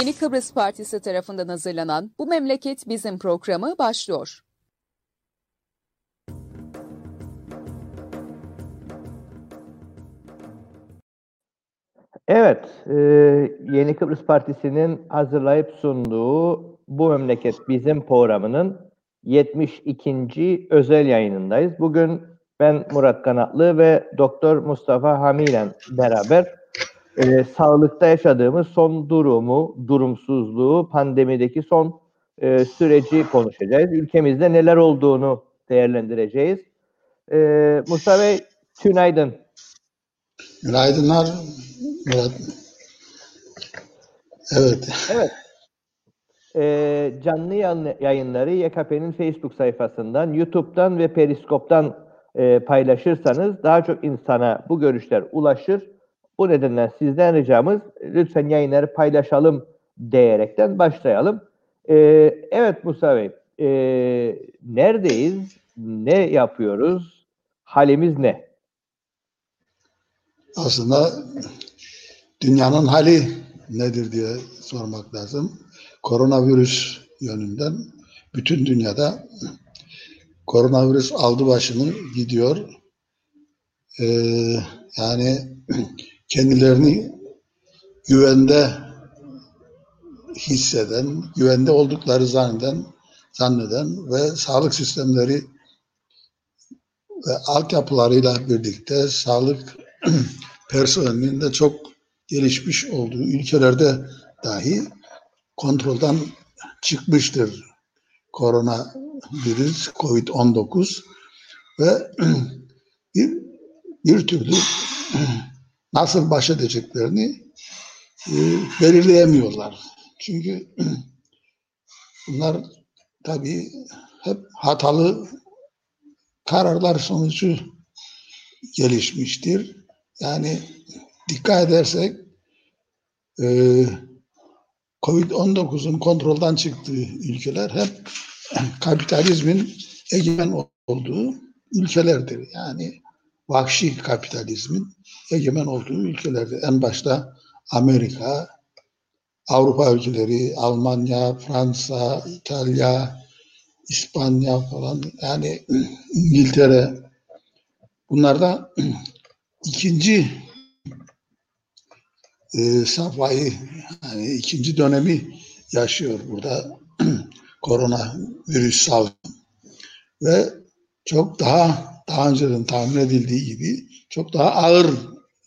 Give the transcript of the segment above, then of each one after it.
Yeni Kıbrıs Partisi tarafından hazırlanan Bu Memleket Bizim programı başlıyor. Evet, e, Yeni Kıbrıs Partisi'nin hazırlayıp sunduğu Bu Memleket Bizim programının 72. özel yayınındayız. Bugün ben Murat Kanatlı ve Doktor Mustafa Hami beraber e, sağlıkta yaşadığımız son durumu, durumsuzluğu, pandemideki son e, süreci konuşacağız. Ülkemizde neler olduğunu değerlendireceğiz. E, Mustafa Bey, günaydın. Günaydınlar. Evet. Evet. E, canlı yayınları YKP'nin Facebook sayfasından, YouTube'dan ve Periskop'tan e, paylaşırsanız daha çok insana bu görüşler ulaşır. Bu nedenle sizden ricamız lütfen yayınları paylaşalım diyerekten başlayalım. E, evet Musa Bey, e, neredeyiz, ne yapıyoruz, halimiz ne? Aslında dünyanın hali nedir diye sormak lazım. Koronavirüs yönünden bütün dünyada koronavirüs aldı başını gidiyor. Ee, yani kendilerini güvende hisseden, güvende oldukları zanneden, zanneden ve sağlık sistemleri ve altyapılarıyla birlikte sağlık personelinin de çok gelişmiş olduğu ülkelerde dahi kontrolden çıkmıştır korona virüs COVID-19 ve bir, bir türlü nasıl baş edeceklerini e, belirleyemiyorlar. Çünkü bunlar tabii hep hatalı kararlar sonucu gelişmiştir. Yani dikkat edersek e, Covid-19'un kontrolden çıktığı ülkeler hep kapitalizmin egemen olduğu ülkelerdir. Yani vahşi kapitalizmin egemen olduğu ülkelerdir. En başta Amerika, Avrupa ülkeleri, Almanya, Fransa, İtalya, İspanya falan yani İngiltere bunlarda ikinci e, safhayı yani ikinci dönemi yaşıyor burada korona virüs salgını ve çok daha daha önceden tahmin edildiği gibi çok daha ağır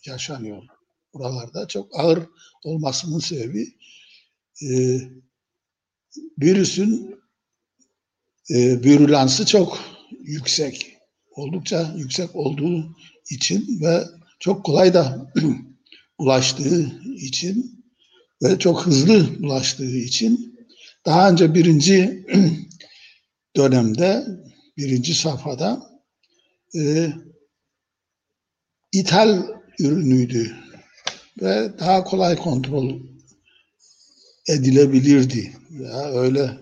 yaşanıyor buralarda. Çok ağır olmasının sebebi e, virüsün e, virülansı çok yüksek. Oldukça yüksek olduğu için ve çok kolay da ulaştığı için ve çok hızlı ulaştığı için daha önce birinci dönemde birinci safhada e, ithal ürünüydü ve daha kolay kontrol edilebilirdi. Ya öyle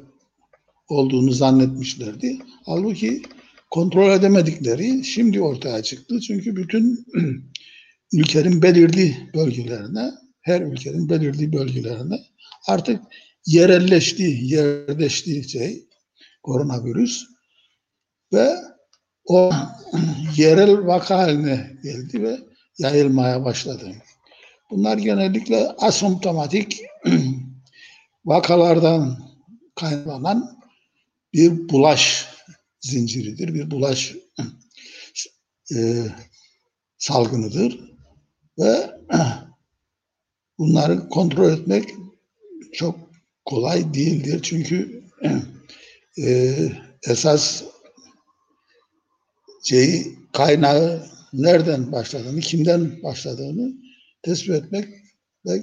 olduğunu zannetmişlerdi. Halbuki kontrol edemedikleri şimdi ortaya çıktı. Çünkü bütün ülkenin belirli bölgelerine, her ülkenin belirli bölgelerine artık yerelleşti, yerleşti şey koronavirüs ve o yerel vaka haline geldi ve yayılmaya başladı. Bunlar genellikle asomptomatik vakalardan kaynaklanan bir bulaş zinciridir, bir bulaş e, salgınıdır ve bunları kontrol etmek çok kolay değildir çünkü e, esas şeyi kaynağı nereden başladığını, kimden başladığını tespit etmek ve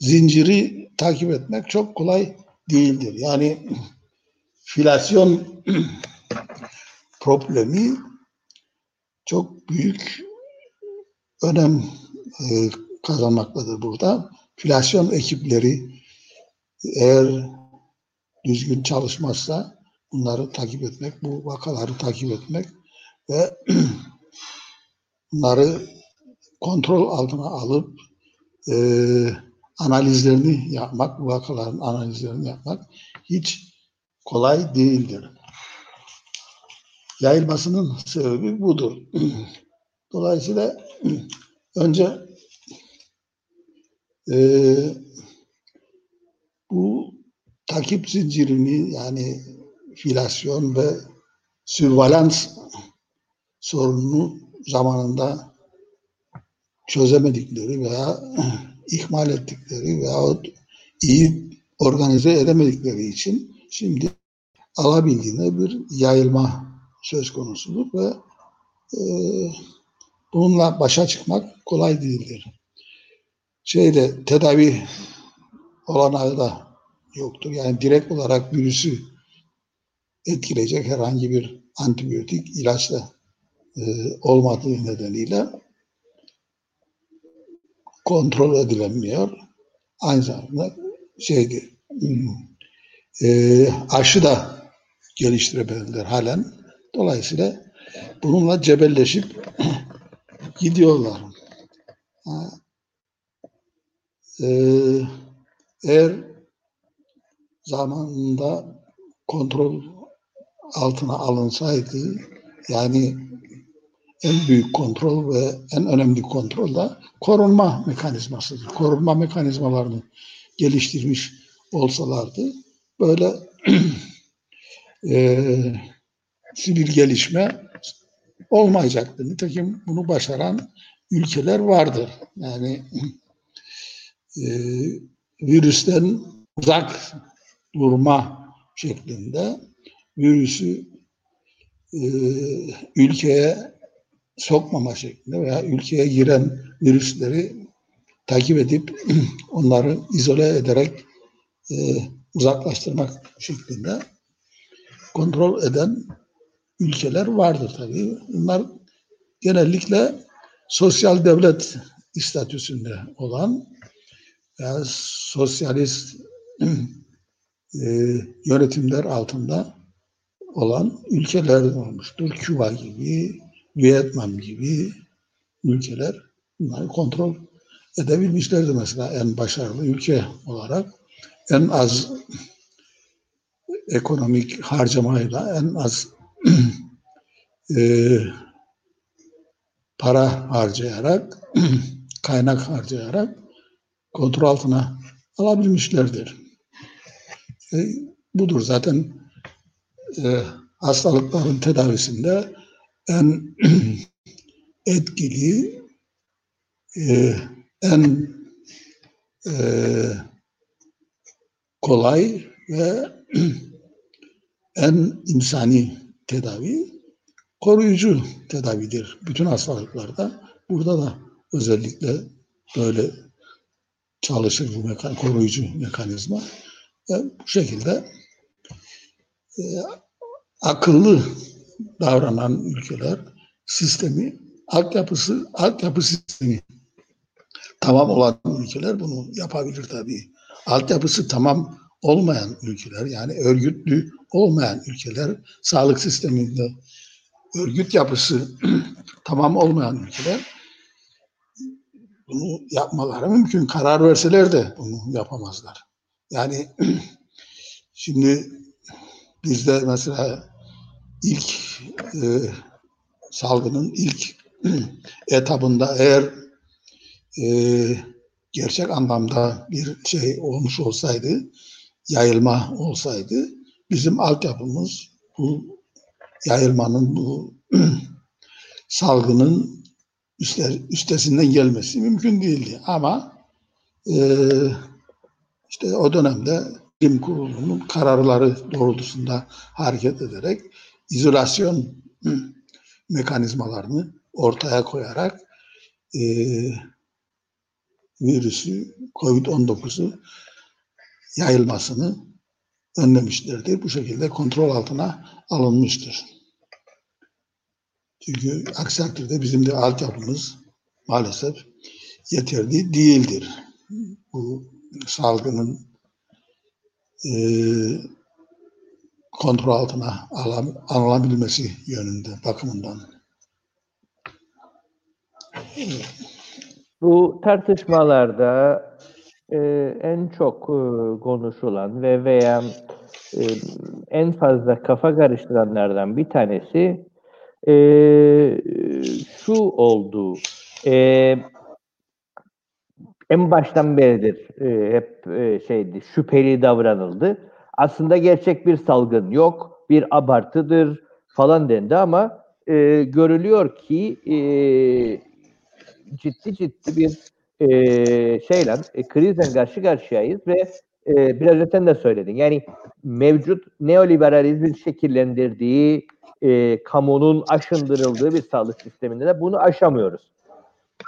zinciri takip etmek çok kolay değildir. Yani filasyon problemi çok büyük önem e, kazanmaktadır burada. Filasyon ekipleri eğer düzgün çalışmazsa bunları takip etmek, bu vakaları takip etmek ve bunları kontrol altına alıp e, analizlerini yapmak, bu vakaların analizlerini yapmak hiç kolay değildir. Yayılmasının sebebi budur. Dolayısıyla önce e, bu takip zincirini yani filasyon ve sürvalans sorununu zamanında çözemedikleri veya ihmal ettikleri veya iyi organize edemedikleri için şimdi alabildiğine bir yayılma söz konusudur ve e, bununla başa çıkmak kolay değildir. Şeyde tedavi olanağı da yoktur. Yani direkt olarak virüsü etkileyecek herhangi bir antibiyotik ilaç da e, olmadığı nedeniyle kontrol edilemiyor. Aynı zamanda hmm, e, aşı da geliştirebilirler halen. Dolayısıyla bununla cebelleşip gidiyorlar. E, eğer zamanında kontrol altına alınsaydı yani en büyük kontrol ve en önemli kontrol da korunma mekanizmasıdır. Korunma mekanizmalarını geliştirmiş olsalardı böyle e, sivil gelişme olmayacaktı. Nitekim bunu başaran ülkeler vardır. Yani e, virüsten uzak durma şeklinde virüsü e, ülkeye sokmama şeklinde veya ülkeye giren virüsleri takip edip onları izole ederek e, uzaklaştırmak şeklinde kontrol eden ülkeler vardır tabii. Bunlar genellikle sosyal devlet statüsünde olan veya sosyalist e, yönetimler altında olan ülkeler olmuştur. Küba gibi, Vietnam gibi ülkeler bunları kontrol edebilmişlerdi mesela en başarılı ülke olarak. En az ekonomik harcamayla en az e, para harcayarak, kaynak harcayarak kontrol altına alabilmişlerdir. E, budur zaten e, hastalıkların tedavisinde en etkili, e, en e, kolay ve en insani tedavi koruyucu tedavidir. Bütün hastalıklarda burada da özellikle böyle çalışır bu mekan, koruyucu mekanizma. Ve bu şekilde e, akıllı davranan ülkeler sistemi, altyapısı, altyapı sistemi tamam olan ülkeler bunu yapabilir tabii. Altyapısı tamam olmayan ülkeler yani örgütlü olmayan ülkeler, sağlık sisteminde örgüt yapısı tamam olmayan ülkeler bunu yapmaları mümkün. Karar verseler de bunu yapamazlar. Yani şimdi bizde mesela ilk e, salgının ilk etabında eğer e, gerçek anlamda bir şey olmuş olsaydı, yayılma olsaydı, bizim altyapımız bu yayılmanın, bu salgının üstesinden gelmesi mümkün değildi. Ama e, işte o dönemde bilim kurulunun kararları doğrultusunda hareket ederek izolasyon mekanizmalarını ortaya koyarak e, virüsü COVID-19'u yayılmasını önlemişlerdir. Bu şekilde kontrol altına alınmıştır. Çünkü aksi takdirde bizim de altyapımız maalesef yeterli değildir. Bu salgının e, kontrol altına alınabilmesi yönünde, bakımından. Bu tartışmalarda e, en çok e, konuşulan ve veya e, en fazla kafa karıştıranlardan bir tanesi e, şu oldu. E, en baştan beridir e, hep e, şeydi şüpheli davranıldı. Aslında gerçek bir salgın yok, bir abartıdır falan dendi ama e, görülüyor ki e, ciddi ciddi bir e, şeyle e, krizle karşı karşıyayız ve e, biraz sen de söyledin. Yani mevcut neoliberalizmin şekillendirdiği e, kamunun aşındırıldığı bir sağlık sisteminde de bunu aşamıyoruz.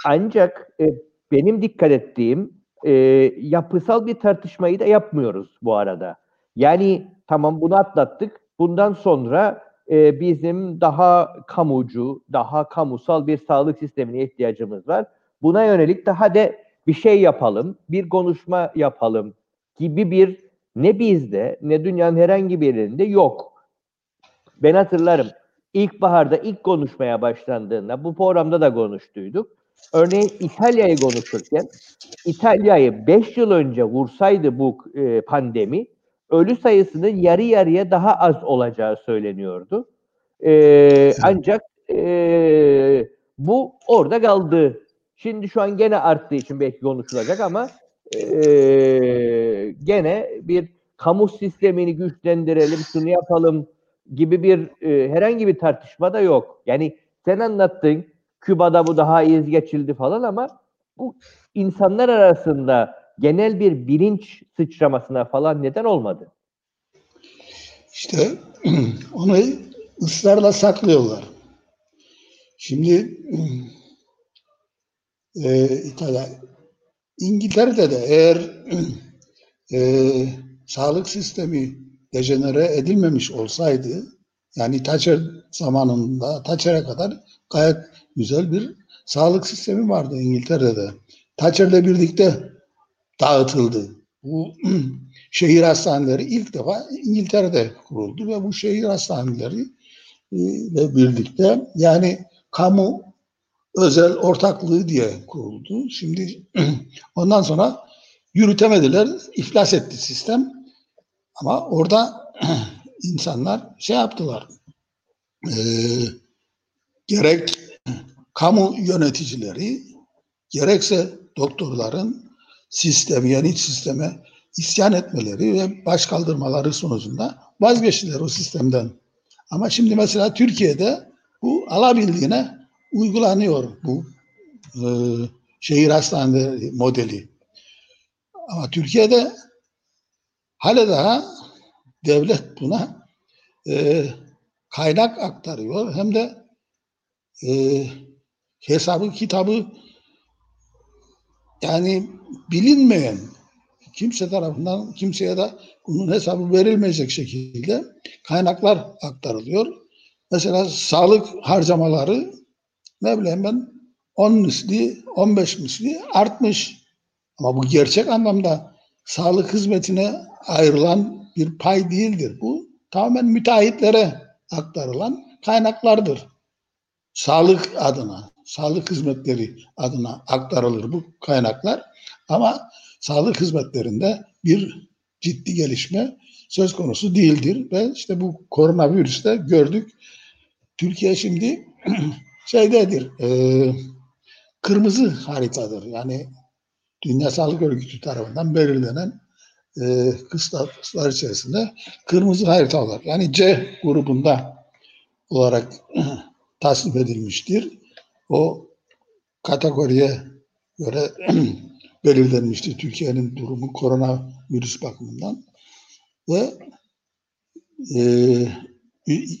Ancak e, benim dikkat ettiğim e, yapısal bir tartışmayı da yapmıyoruz bu arada. Yani tamam bunu atlattık. Bundan sonra e, bizim daha kamucu, daha kamusal bir sağlık sistemine ihtiyacımız var. Buna yönelik de hadi bir şey yapalım, bir konuşma yapalım gibi bir ne bizde ne dünyanın herhangi bir yerinde yok. Ben hatırlarım ilkbaharda ilk konuşmaya başlandığında bu programda da konuştuyduk. Örneğin İtalya'yı konuşurken İtalya'yı 5 yıl önce vursaydı bu e, pandemi ölü sayısının yarı yarıya daha az olacağı söyleniyordu. E, ancak e, bu orada kaldı. Şimdi şu an gene arttığı için belki konuşulacak ama e, gene bir kamu sistemini güçlendirelim, şunu yapalım gibi bir e, herhangi bir tartışma da yok. Yani sen anlattın Küba'da bu daha iyi geçildi falan ama bu insanlar arasında genel bir bilinç sıçramasına falan neden olmadı. İşte onu ısrarla saklıyorlar. Şimdi e, İtalya, İngiltere'de de eğer e, sağlık sistemi dejenere edilmemiş olsaydı yani Thatcher zamanında Thatcher'e kadar gayet güzel bir sağlık sistemi vardı İngiltere'de. Thatcher'le birlikte dağıtıldı. Bu şehir hastaneleri ilk defa İngiltere'de kuruldu ve bu şehir hastaneleri ile birlikte yani kamu özel ortaklığı diye kuruldu. Şimdi ondan sonra yürütemediler, iflas etti sistem. Ama orada insanlar şey yaptılar. E, gerek kamu yöneticileri gerekse doktorların sistem, yeni sisteme isyan etmeleri ve baş kaldırmaları sonucunda vazgeçtiler o sistemden. Ama şimdi mesela Türkiye'de bu alabildiğine uygulanıyor bu e, şehir hastaneleri modeli. Ama Türkiye'de hala daha devlet buna e, kaynak aktarıyor hem de e, hesabı kitabı yani bilinmeyen kimse tarafından kimseye de bunun hesabı verilmeyecek şekilde kaynaklar aktarılıyor. Mesela sağlık harcamaları ne bileyim ben 10 misli, 15 misli artmış. Ama bu gerçek anlamda sağlık hizmetine ayrılan bir pay değildir. Bu tamamen müteahhitlere aktarılan kaynaklardır. Sağlık adına, sağlık hizmetleri adına aktarılır bu kaynaklar. Ama sağlık hizmetlerinde bir ciddi gelişme söz konusu değildir. Ve işte bu koronavirüste gördük. Türkiye şimdi şeydedir, e, kırmızı haritadır. Yani Dünya Sağlık Örgütü tarafından belirlenen e, kıstaslar içerisinde kırmızı harita olarak yani C grubunda olarak tasnif edilmiştir. O kategoriye göre belirlenmiştir Türkiye'nin durumu koronavirüs bakımından ve e,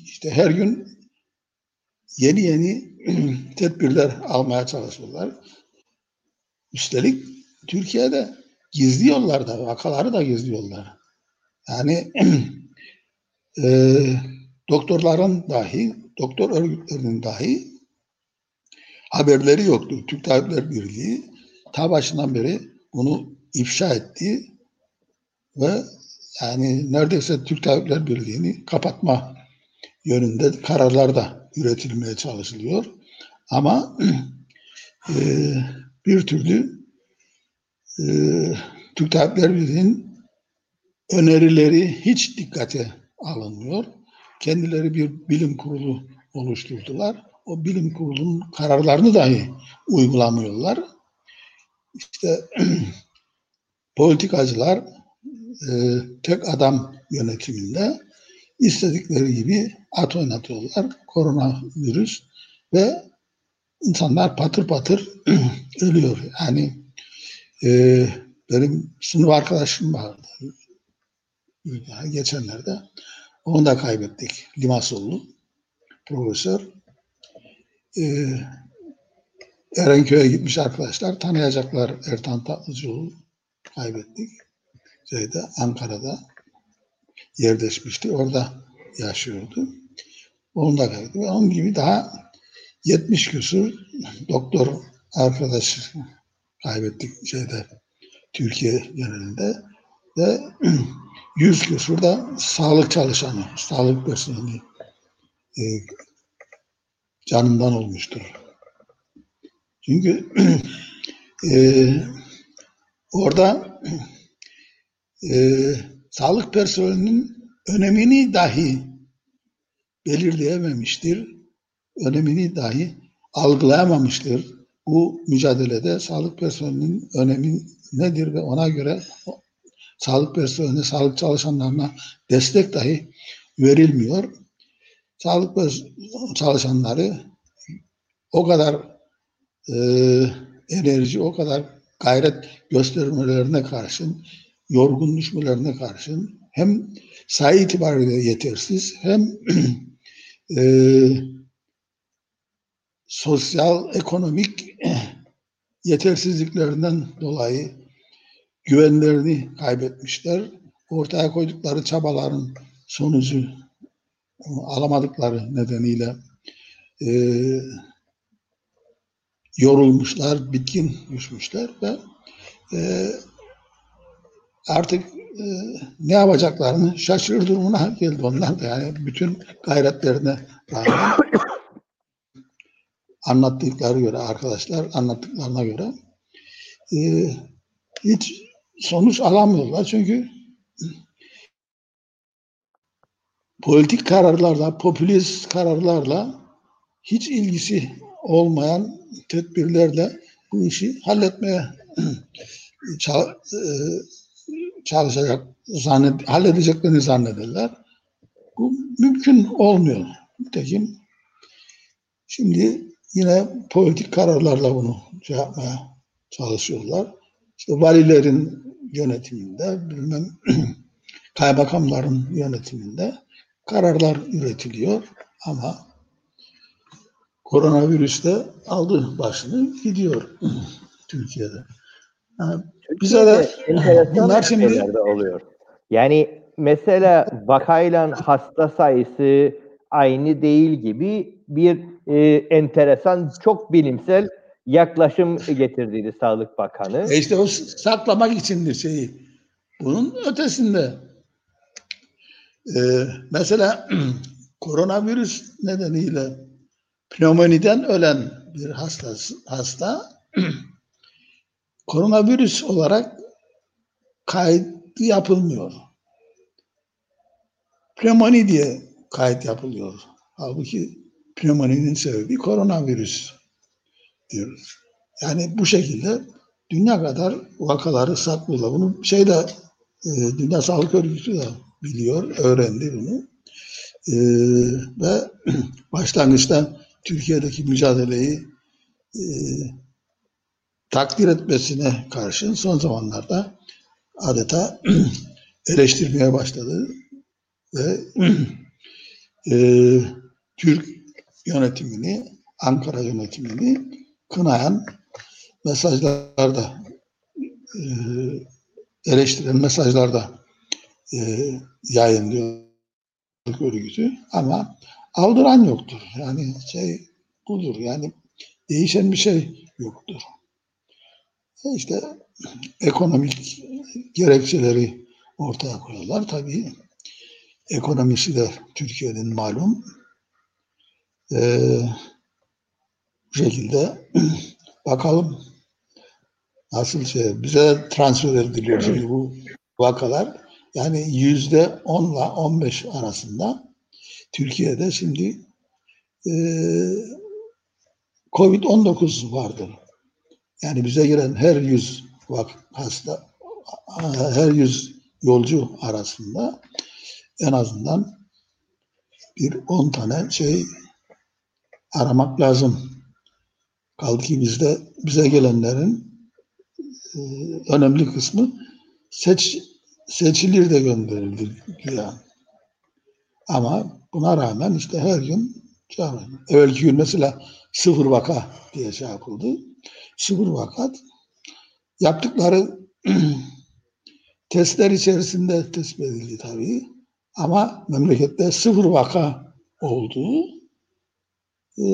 işte her gün yeni yeni tedbirler almaya çalışıyorlar. Üstelik Türkiye'de gizli yollarda, vakaları da gizli yollar. Yani e, doktorların dahi, doktor örgütlerinin dahi haberleri yoktu. Türk Tabipler Birliği ta başından beri bunu ifşa etti ve yani neredeyse Türk Tabipler Birliği'ni kapatma yönünde kararlar da üretilmeye çalışılıyor. Ama e, bir türlü e, Türk Tabipler Birliği'nin önerileri hiç dikkate alınmıyor. Kendileri bir bilim kurulu oluşturdular. O bilim kurulunun kararlarını dahi uygulamıyorlar. İşte politikacılar e, tek adam yönetiminde istedikleri gibi at oynatıyorlar. Koronavirüs ve insanlar patır patır ölüyor. Yani e, benim sınıf arkadaşım vardı geçenlerde. Onu da kaybettik. Limasollu profesör. Ee, Erenköy'e gitmiş arkadaşlar. Tanıyacaklar Ertan Tatlıcıoğlu. Kaybettik. Şeyde, Ankara'da yerleşmişti. Orada yaşıyordu. Onu da kaybettik. Onun gibi daha 70 küsur doktor arkadaş kaybettik şeyde Türkiye genelinde ve 100 küsur da sağlık çalışanı, sağlık personeli e, canından olmuştur. Çünkü e, orada e, sağlık personelinin önemini dahi belirleyememiştir. Önemini dahi algılayamamıştır. Bu mücadelede sağlık personelinin önemi nedir ve ona göre sağlık personeline, sağlık çalışanlarına destek dahi verilmiyor. Sağlık çalışanları o kadar e, enerji, o kadar gayret göstermelerine karşın, yorgun düşmelerine karşın hem sayı itibariyle yetersiz hem e, sosyal, ekonomik yetersizliklerinden dolayı güvenlerini kaybetmişler. Ortaya koydukları çabaların sonucu alamadıkları nedeniyle e, yorulmuşlar, bitkin düşmüşler ve e, artık e, ne yapacaklarını şaşırır durumuna geldi onlar da. Yani bütün gayretlerine rağmen anlattıkları göre arkadaşlar anlattıklarına göre e, hiç sonuç alamıyorlar. Çünkü politik kararlarla, popülist kararlarla hiç ilgisi olmayan tedbirlerle bu işi halletmeye e, çalışacak, zannet, halledeceklerini zannederler. Bu mümkün olmuyor. Nitekim şimdi yine politik kararlarla bunu şey yapmaya çalışıyorlar. İşte valilerin yönetiminde, bilmem kaymakamların yönetiminde kararlar üretiliyor ama koronavirüs de aldı başını gidiyor Türkiye'de. Yani bize de bunlar şimdi oluyor. Yani mesela vakayla hasta sayısı aynı değil gibi bir e, enteresan, çok bilimsel yaklaşım getirdiği Sağlık Bakanı. E işte o saklamak içindir şeyi. Bunun ötesinde ee, mesela koronavirüs nedeniyle pneumoniden ölen bir hastası, hasta koronavirüs olarak kayıt yapılmıyor. Pneumoni diye kayıt yapılıyor. Halbuki pneumoninin sebebi koronavirüs diyoruz. Yani bu şekilde dünya kadar vakaları saklıyorlar. Bunu şeyde e, Dünya Sağlık Örgütü de biliyor, öğrendi bunu. E, ve başlangıçta Türkiye'deki mücadeleyi e, takdir etmesine karşın son zamanlarda adeta eleştirmeye başladı ve e, Türk yönetimini, Ankara yönetimini kınayan mesajlar da e, eleştiren mesajlar da e, yayınlıyor örgütü ama aldıran yoktur. Yani şey budur. Yani değişen bir şey yoktur. E işte ekonomik gerekçeleri ortaya koyuyorlar. Tabii ekonomisi de Türkiye'nin malum. Ee, bu şekilde bakalım nasıl şey bize transfer ediliyor şimdi bu vakalar. Yani yüzde 10 ile 15 arasında Türkiye'de şimdi e, Covid-19 vardır. Yani bize giren her yüz vak hasta, her yüz yolcu arasında en azından bir 10 tane şey aramak lazım. Kaldı ki bizde bize gelenlerin e, önemli kısmı seç seçilir de gönderildi güya. Ama buna rağmen işte her gün çağırıyor. Evvelki gün mesela sıfır vaka diye şey yapıldı. Sıfır vakat yaptıkları testler içerisinde tespit edildi tabii. Ama memlekette sıfır vaka olduğu e,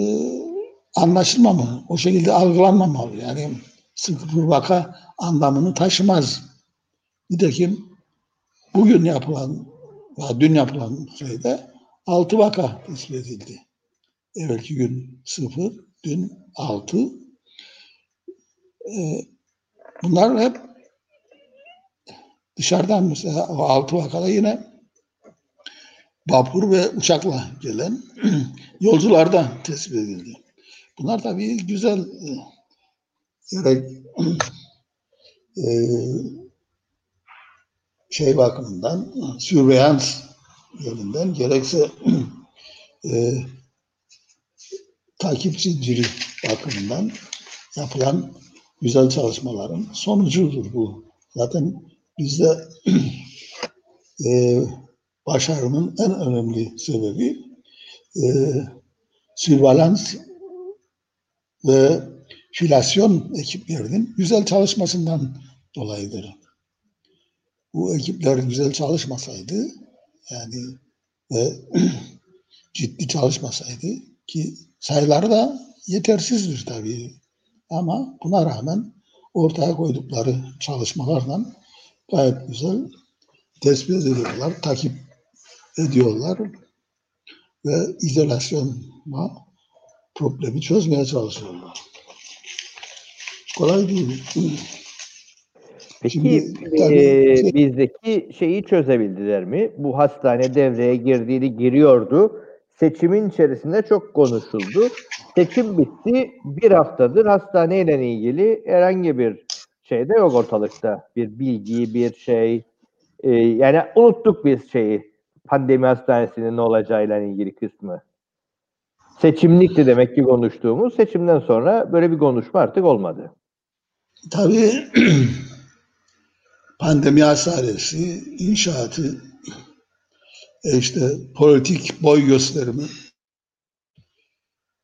anlaşılmamalı. O şekilde algılanmamalı. Yani sıfır vaka anlamını taşımaz. Nitekim bugün yapılan ya dün yapılan şeyde altı vaka tespit edildi. Evvelki gün sıfır, dün altı. Ee, bunlar hep dışarıdan mesela o altı vakada yine vapur ve uçakla gelen yolculardan tespit edildi. Bunlar tabii güzel e, gerek e, şey bakımından, sürveyans yönünden gerekse e, takip zinciri bakımından yapılan güzel çalışmaların sonucudur bu. Zaten bizde e, başarının en önemli sebebi e, sürvalans ve filasyon ekiplerinin güzel çalışmasından dolayıdır. Bu ekipler güzel çalışmasaydı yani ve ciddi çalışmasaydı ki sayıları da yetersizdir tabii. Ama buna rağmen ortaya koydukları çalışmalarla gayet güzel tespit ediyorlar, takip ediyorlar ve izolasyonla problemi çözmeye çalışıyorlar. Kolay değil. Peki Şimdi, e, bizdeki şeyi çözebildiler mi? Bu hastane devreye girdiğini giriyordu. Seçimin içerisinde çok konuşuldu. Seçim bitti. Bir haftadır hastaneyle ilgili herhangi bir şey de yok ortalıkta. Bir bilgi, bir şey. E, yani unuttuk biz şeyi. Pandemi hastanesinin ne olacağıyla ilgili kısmı. Seçimlikti demek ki konuştuğumuz. Seçimden sonra böyle bir konuşma artık olmadı. Tabii pandemi hastanesi inşaatı e, işte politik boy gösterimi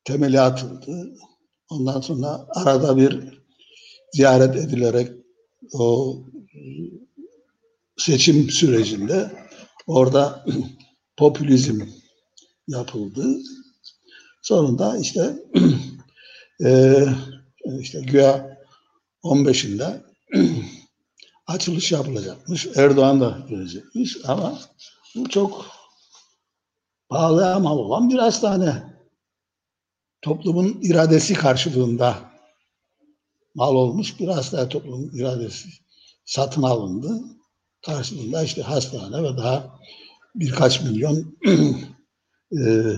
temeli atıldı. Ondan sonra arada bir ziyaret edilerek o seçim sürecinde orada popülizm yapıldı. Sonunda işte e, işte güya 15'inde açılış yapılacakmış. Erdoğan da gelecekmiş ama bu çok pahalı ama olan bir hastane. Toplumun iradesi karşılığında mal olmuş bir hastane toplumun iradesi satın alındı. Karşılığında işte hastane ve daha birkaç milyon e,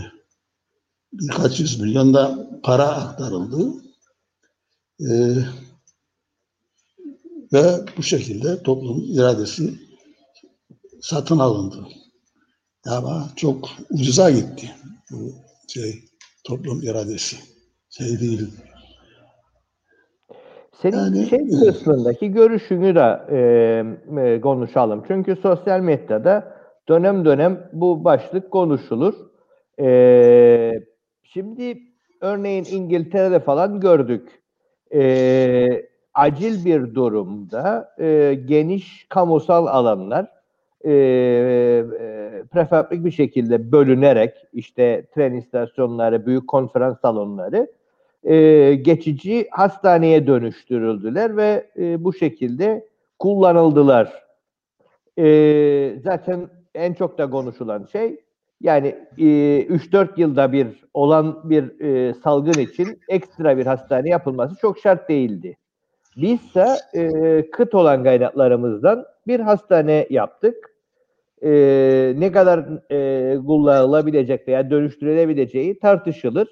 birkaç yüz milyon da para aktarıldı. E, ve bu şekilde toplumun iradesi satın alındı. Ama çok ucuza gitti bu şey toplum iradesi. Şey değil. Senin Yani- şey kısmındaki görüşünü de e, e, konuşalım. Çünkü sosyal medyada dönem dönem bu başlık konuşulur. E, şimdi örneğin İngiltere'de falan gördük. E, acil bir durumda e, geniş kamusal alanlar e, e, prefabrik bir şekilde bölünerek işte tren istasyonları, büyük konferans salonları e, geçici hastaneye dönüştürüldüler ve e, bu şekilde kullanıldılar. E, zaten en çok da konuşulan şey yani e, 3-4 yılda bir olan bir e, salgın için ekstra bir hastane yapılması çok şart değildi. Bizse e, kıt olan kaynaklarımızdan bir hastane yaptık. E, ne kadar e, kullanılabilecek veya dönüştürülebileceği tartışılır.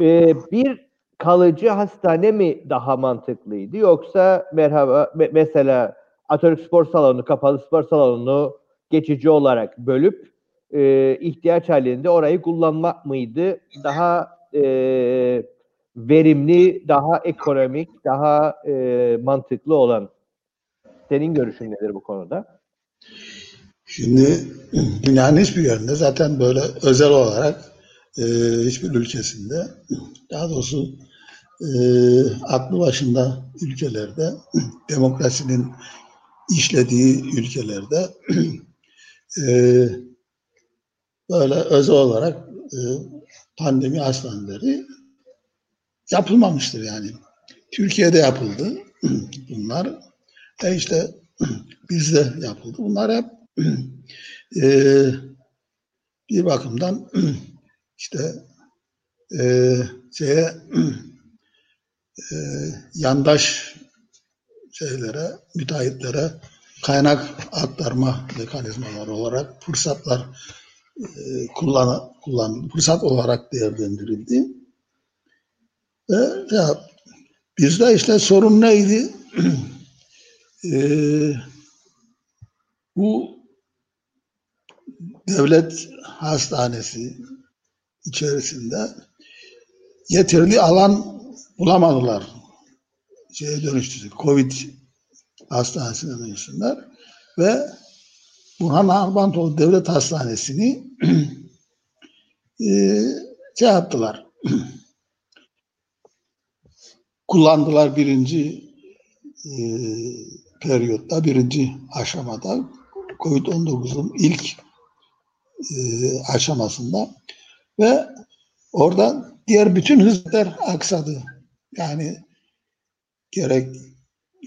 E, bir kalıcı hastane mi daha mantıklıydı yoksa merhaba me- mesela Atatürk Spor Salonu, kapalı spor salonunu geçici olarak bölüp e, ihtiyaç halinde orayı kullanmak mıydı daha e, verimli, daha ekonomik, daha e, mantıklı olan? Senin görüşün nedir bu konuda? Şimdi dünyanın hiçbir yerinde zaten böyle özel olarak e, hiçbir ülkesinde daha doğrusu e, aklı başında ülkelerde demokrasinin işlediği ülkelerde e, böyle özel olarak e, pandemi hastaneleri yapılmamıştır yani. Türkiye'de yapıldı bunlar. E işte bizde yapıldı. Bunlar hep e, bir bakımdan işte e, şeye e, yandaş şeylere, müteahhitlere kaynak aktarma mekanizmaları olarak fırsatlar e, kullan, kullan fırsat olarak değerlendirildi. Ve ya, bizde işte sorun neydi? e, bu devlet hastanesi içerisinde yeterli alan bulamadılar. Şeye dönüştürdü. Covid hastanesine dönüştürdüler ve Burhan Arbantoğlu Devlet Hastanesi'ni e, şey yaptılar. kullandılar birinci e, periyotta, birinci aşamada COVID-19'un ilk e, aşamasında ve orada diğer bütün hizmetler aksadı. Yani gerek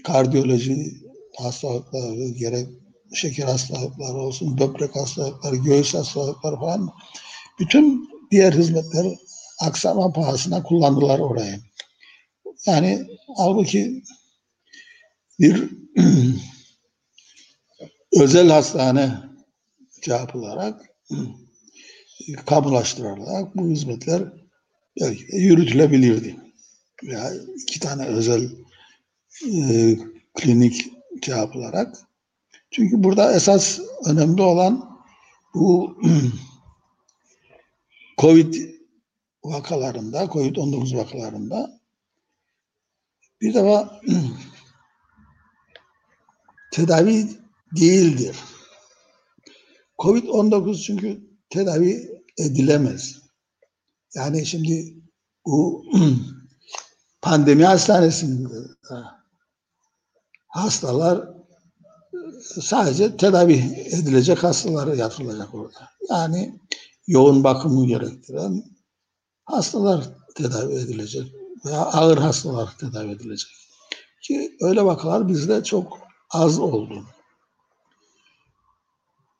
kardiyoloji hastalıkları, gerek şeker hastalıkları olsun, böbrek hastalıkları, göğüs hastalıkları falan bütün diğer hizmetler aksama pahasına kullandılar orayı. Yani halbuki bir özel hastane yapılarak kamulaştırılarak bu hizmetler belki de yürütülebilirdi. Ya iki tane özel e, klinik yapılarak. Çünkü burada esas önemli olan bu COVID vakalarında, COVID-19 vakalarında bir defa tedavi değildir. Covid-19 çünkü tedavi edilemez. Yani şimdi bu pandemi hastanesinde hastalar sadece tedavi edilecek hastalara yatırılacak orada. Yani yoğun bakımı gerektiren hastalar tedavi edilecek veya ağır hastalar tedavi edilecek. Ki öyle vakalar bizde çok az oldu.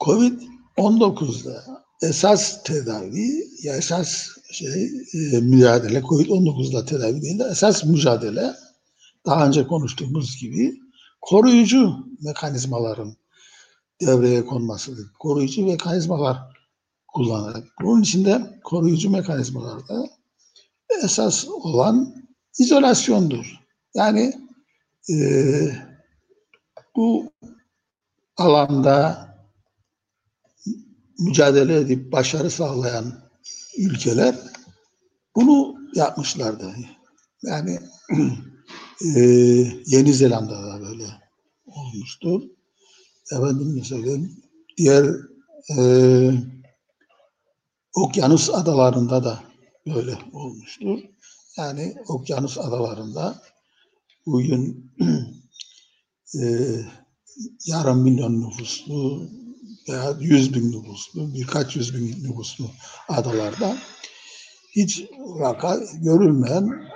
Covid-19'da esas tedavi, ya esas şey e, mücadele, Covid-19'da tedavi değil de esas mücadele daha önce konuştuğumuz gibi koruyucu mekanizmaların devreye konmasıdır. Koruyucu mekanizmalar kullanarak. Bunun içinde koruyucu mekanizmalarda esas olan izolasyondur. Yani e, bu alanda mücadele edip başarı sağlayan ülkeler bunu yapmışlardı. Yani e, Yeni Zelanda'da böyle olmuştur. Efendim mesela diğer e, okyanus adalarında da böyle olmuştur. Yani okyanus adalarında bugün e, yarım milyon nüfuslu veya yüz bin nüfuslu, birkaç yüz bin nüfuslu adalarda hiç vaka görülmeyen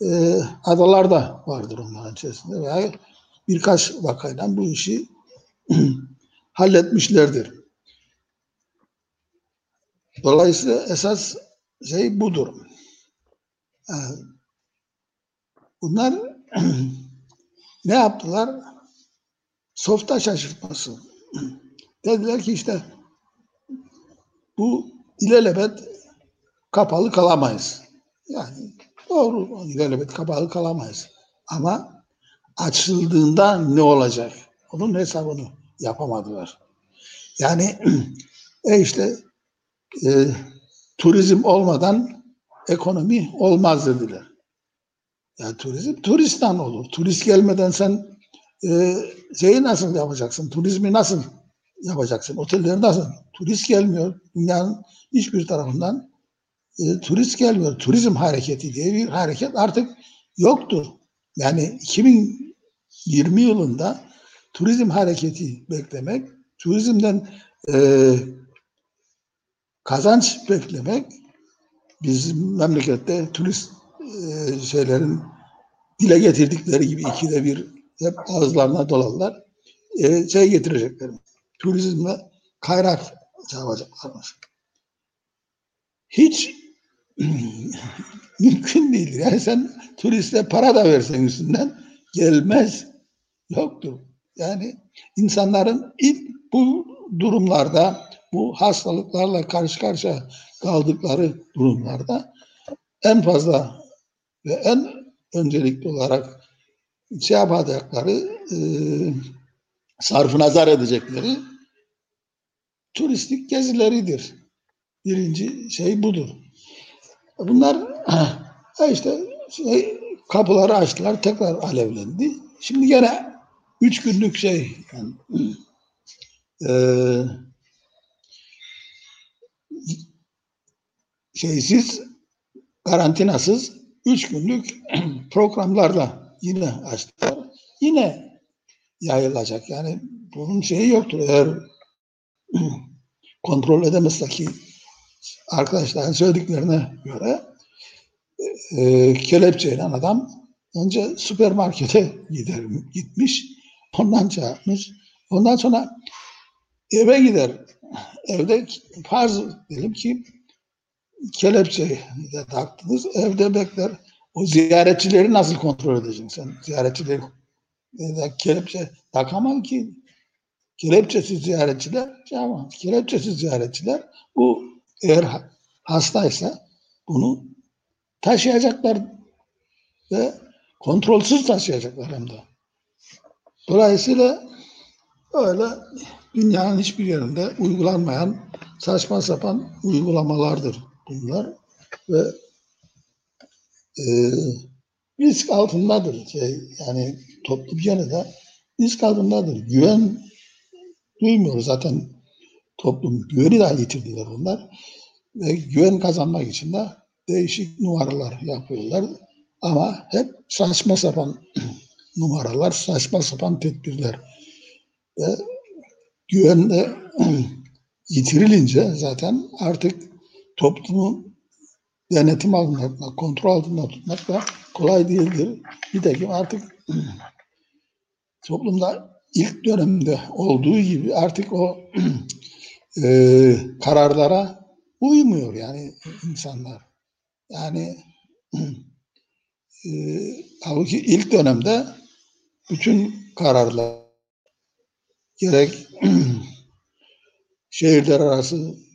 e, adalarda vardır onların içerisinde veya birkaç vakayla bu işi halletmişlerdir. Dolayısıyla esas şey budur. Yani bunlar ne yaptılar? Softa şaşırtması. Dediler ki işte bu ilelebet kapalı kalamayız. Yani doğru ilelebet kapalı kalamayız. Ama açıldığında ne olacak? Onun hesabını yapamadılar. Yani e işte e, turizm olmadan ekonomi olmaz dediler. Yani turizm turistten olur. Turist gelmeden sen e, şeyi nasıl yapacaksın? Turizmi nasıl yapacaksın? Otelleri nasıl? Turist gelmiyor. Dünyanın hiçbir tarafından e, turist gelmiyor. Turizm hareketi diye bir hareket artık yoktur. Yani 2020 yılında turizm hareketi beklemek, turizmden e, kazanç beklemek bizim memlekette turist e, şeylerin dile getirdikleri gibi ikide bir hep ağızlarına dolarlar e, şey getirecekler. Turizmle kaynak çağıracaklarmış. Hiç mümkün değil. Yani sen turiste para da versen üstünden gelmez. Yoktur. Yani insanların ilk bu durumlarda bu hastalıklarla karşı karşıya kaldıkları durumlarda en fazla ve en öncelikli olarak şey yapacakları e, sarfı nazar edecekleri turistik gezileridir. Birinci şey budur. Bunlar işte şey, kapıları açtılar tekrar alevlendi. Şimdi gene üç günlük şey yani, e, şeysiz karantinasız üç günlük programlarla yine açtılar. Yine yayılacak. Yani bunun şeyi yoktur. Eğer kontrol edemezse ki arkadaşların söylediklerine göre e, kelepçeyle adam önce süpermarkete gider, gitmiş. Ondan çağırmış. Ondan sonra eve gider. Evde farz diyelim ki kelepçeyi de taktınız. Evde bekler. O ziyaretçileri nasıl kontrol edeceksin sen? Ziyaretçileri e, kelepçe takamam ki. Kelepçesiz ziyaretçiler şey ama kelepçesiz ziyaretçiler bu eğer hastaysa bunu taşıyacaklar ve kontrolsüz taşıyacaklar hem de. Dolayısıyla öyle dünyanın hiçbir yerinde uygulanmayan saçma sapan uygulamalardır bunlar ve e, risk altındadır. Şey, yani toplum gene de risk altındadır. Güven duymuyor zaten toplum güveni de yitirdiler bunlar. Ve güven kazanmak için de değişik numaralar yapıyorlar. Ama hep saçma sapan numaralar, saçma sapan tedbirler. Ve güven de yitirilince zaten artık toplumu denetim altında tutmak, kontrol altında tutmak da kolay değildir. De artık toplumda ilk dönemde olduğu gibi artık o e, kararlara uymuyor yani insanlar. Yani e, halbuki ilk dönemde bütün kararlar gerek şehirler arası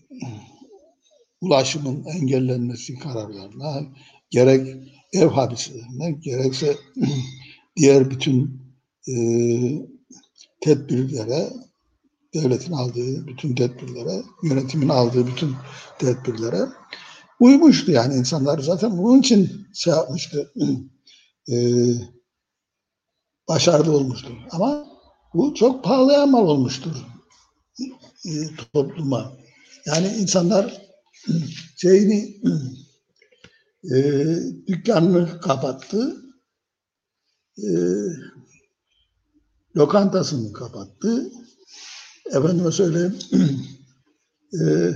ulaşımın engellenmesi kararlarına, gerek ev hapislerine, gerekse diğer bütün e, tedbirlere, devletin aldığı bütün tedbirlere, yönetimin aldığı bütün tedbirlere uymuştu yani insanlar zaten bunun için şey yapmıştı, e, başarılı olmuştur. Ama bu çok pahalıya mal olmuştur e, topluma. Yani insanlar şeyini e, dükkanını kapattı. E, lokantasını kapattı. Efendime söyleyeyim e,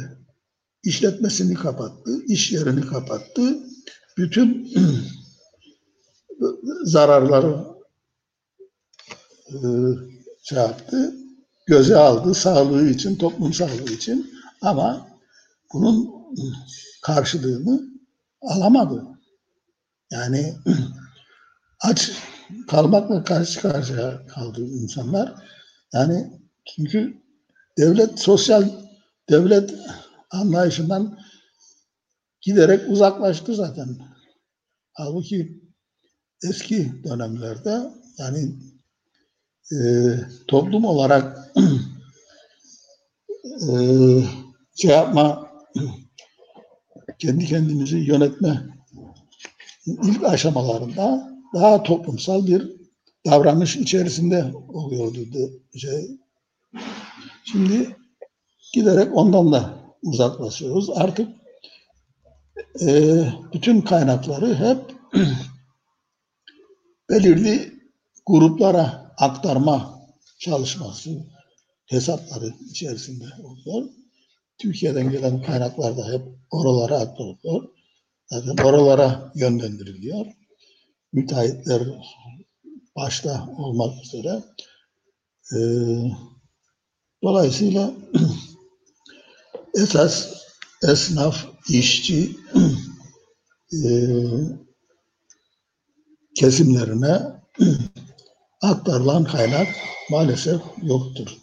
işletmesini kapattı, iş yerini kapattı. Bütün zararları e, şey yaptı, göze aldı sağlığı için, toplum sağlığı için ama bunun karşılığını alamadı. Yani aç kalmakla karşı karşıya kaldı insanlar. Yani çünkü devlet sosyal devlet anlayışından giderek uzaklaştı zaten. Halbuki eski dönemlerde yani e, toplum olarak e, şey yapma kendi kendimizi yönetme ilk aşamalarında daha toplumsal bir davranış içerisinde oluyordu. Şey. Şimdi giderek ondan da uzaklaşıyoruz. Artık e, bütün kaynakları hep belirli gruplara aktarma çalışması, hesapları içerisinde oluyor. Türkiye'den gelen kaynaklar da hep oralara aktarılıyor. Zaten oralara yönlendiriliyor. Müteahhitler başta olmak üzere. Ee, dolayısıyla esas esnaf, işçi e, kesimlerine aktarılan kaynak maalesef yoktur.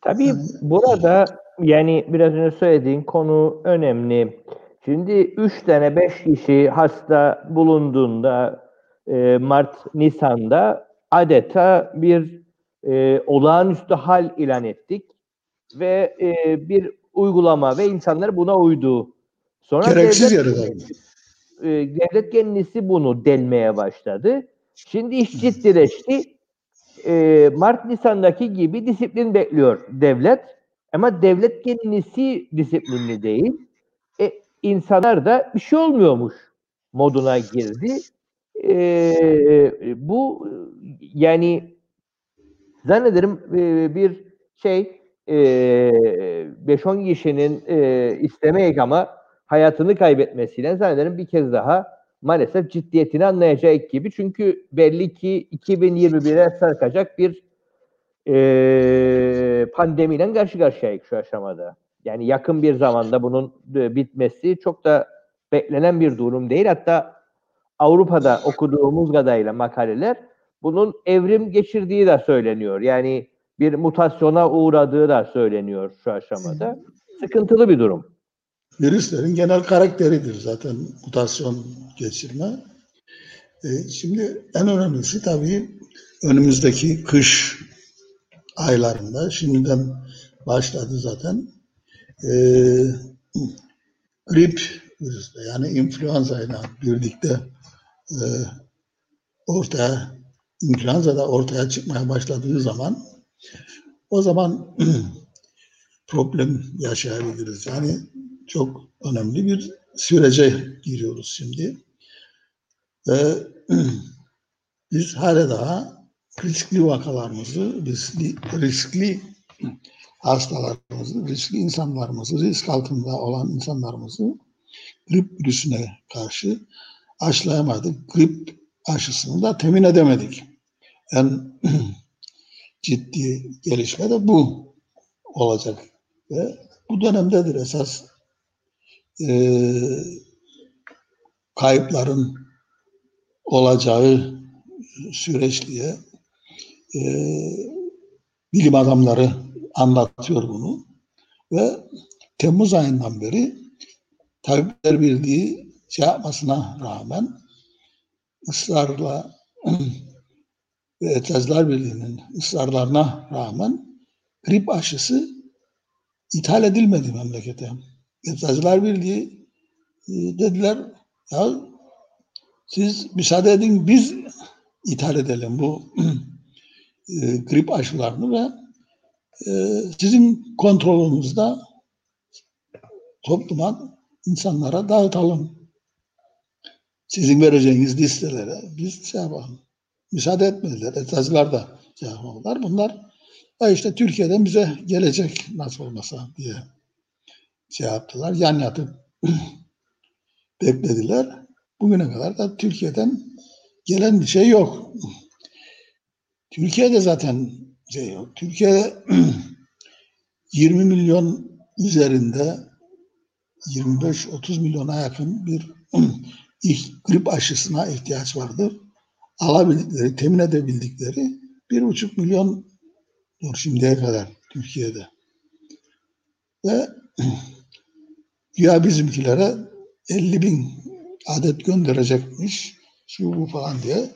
Tabii burada yani biraz önce söylediğin konu önemli. Şimdi üç tane beş kişi hasta bulunduğunda e, Mart, Nisan'da adeta bir e, olağanüstü hal ilan ettik ve e, bir uygulama ve insanlar buna uydu. Sonra Gereksiz devlet, yere e, devlet kendisi bunu delmeye başladı. Şimdi iş ciddileşti. E, Mart Nisan'daki gibi disiplin bekliyor devlet. Ama devlet kendisi disiplinli değil. E, insanlar da bir şey olmuyormuş moduna girdi. E, bu yani zannederim e, bir şey 5-10 kişinin e, istemeyek ama hayatını kaybetmesiyle zannederim bir kez daha maalesef ciddiyetini anlayacak gibi. Çünkü belli ki 2021'e sarkacak bir e, pandemiyle karşı karşıyayız şu aşamada. Yani yakın bir zamanda bunun bitmesi çok da beklenen bir durum değil. Hatta Avrupa'da okuduğumuz kadarıyla makaleler bunun evrim geçirdiği de söyleniyor. Yani bir mutasyona uğradığı da söyleniyor şu aşamada. Sıkıntılı bir durum. Virüslerin genel karakteridir zaten mutasyon geçirme. E, şimdi en önemlisi tabii önümüzdeki kış aylarında şimdiden başladı zaten e, grip virüsle yani influenza ile birlikte e, ortaya influenza da ortaya çıkmaya başladığı zaman o zaman problem yaşayabiliriz. Yani çok önemli bir sürece giriyoruz şimdi. Ve biz hala daha riskli vakalarımızı, riskli, riskli hastalarımızı, riskli insanlarımızı, risk altında olan insanlarımızı grip virüsüne karşı aşılayamadık. Grip aşısını da temin edemedik. En ciddi gelişme de bu olacak. Ve bu dönemdedir esas e, kayıpların olacağı süreç diye e, bilim adamları anlatıyor bunu. Ve Temmuz ayından beri Tabipler Birliği şey yapmasına rağmen ısrarla ve Eczacılar Birliği'nin ısrarlarına rağmen grip aşısı ithal edilmedi memlekete. Eczacılar Birliği e, dediler ya siz müsaade edin biz ithal edelim bu e, grip aşılarını ve e, sizin kontrolünüzde topluma, insanlara dağıtalım. Sizin vereceğiniz listelere biz şey yapalım müsaade etmediler. Eczacılar da şey yapmadılar. Bunlar ya işte Türkiye'den bize gelecek nasıl olmasa diye şey yaptılar. Yan yatıp beklediler. Bugüne kadar da Türkiye'den gelen bir şey yok. Türkiye'de zaten şey yok. Türkiye'de 20 milyon üzerinde 25-30 milyona yakın bir grip aşısına ihtiyaç vardır. alabildikleri, temin edebildikleri bir buçuk milyon şimdiye kadar Türkiye'de. Ve güya bizimkilere 50 bin adet gönderecekmiş şu bu falan diye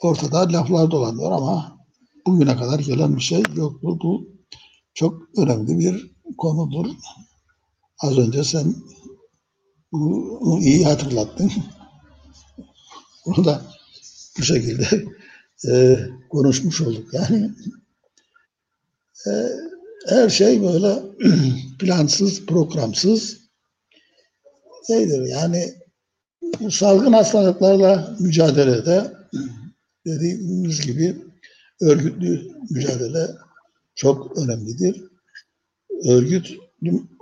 ortada laflar dolanıyor ama bugüne kadar gelen bir şey yoktur. Bu çok önemli bir konudur. Az önce sen bunu iyi hatırlattın. Bunu da bu şekilde e, konuşmuş olduk. Yani e, her şey böyle plansız, programsız şeydir. Yani bu salgın hastalıklarla mücadelede dediğimiz gibi örgütlü mücadele çok önemlidir. Örgüt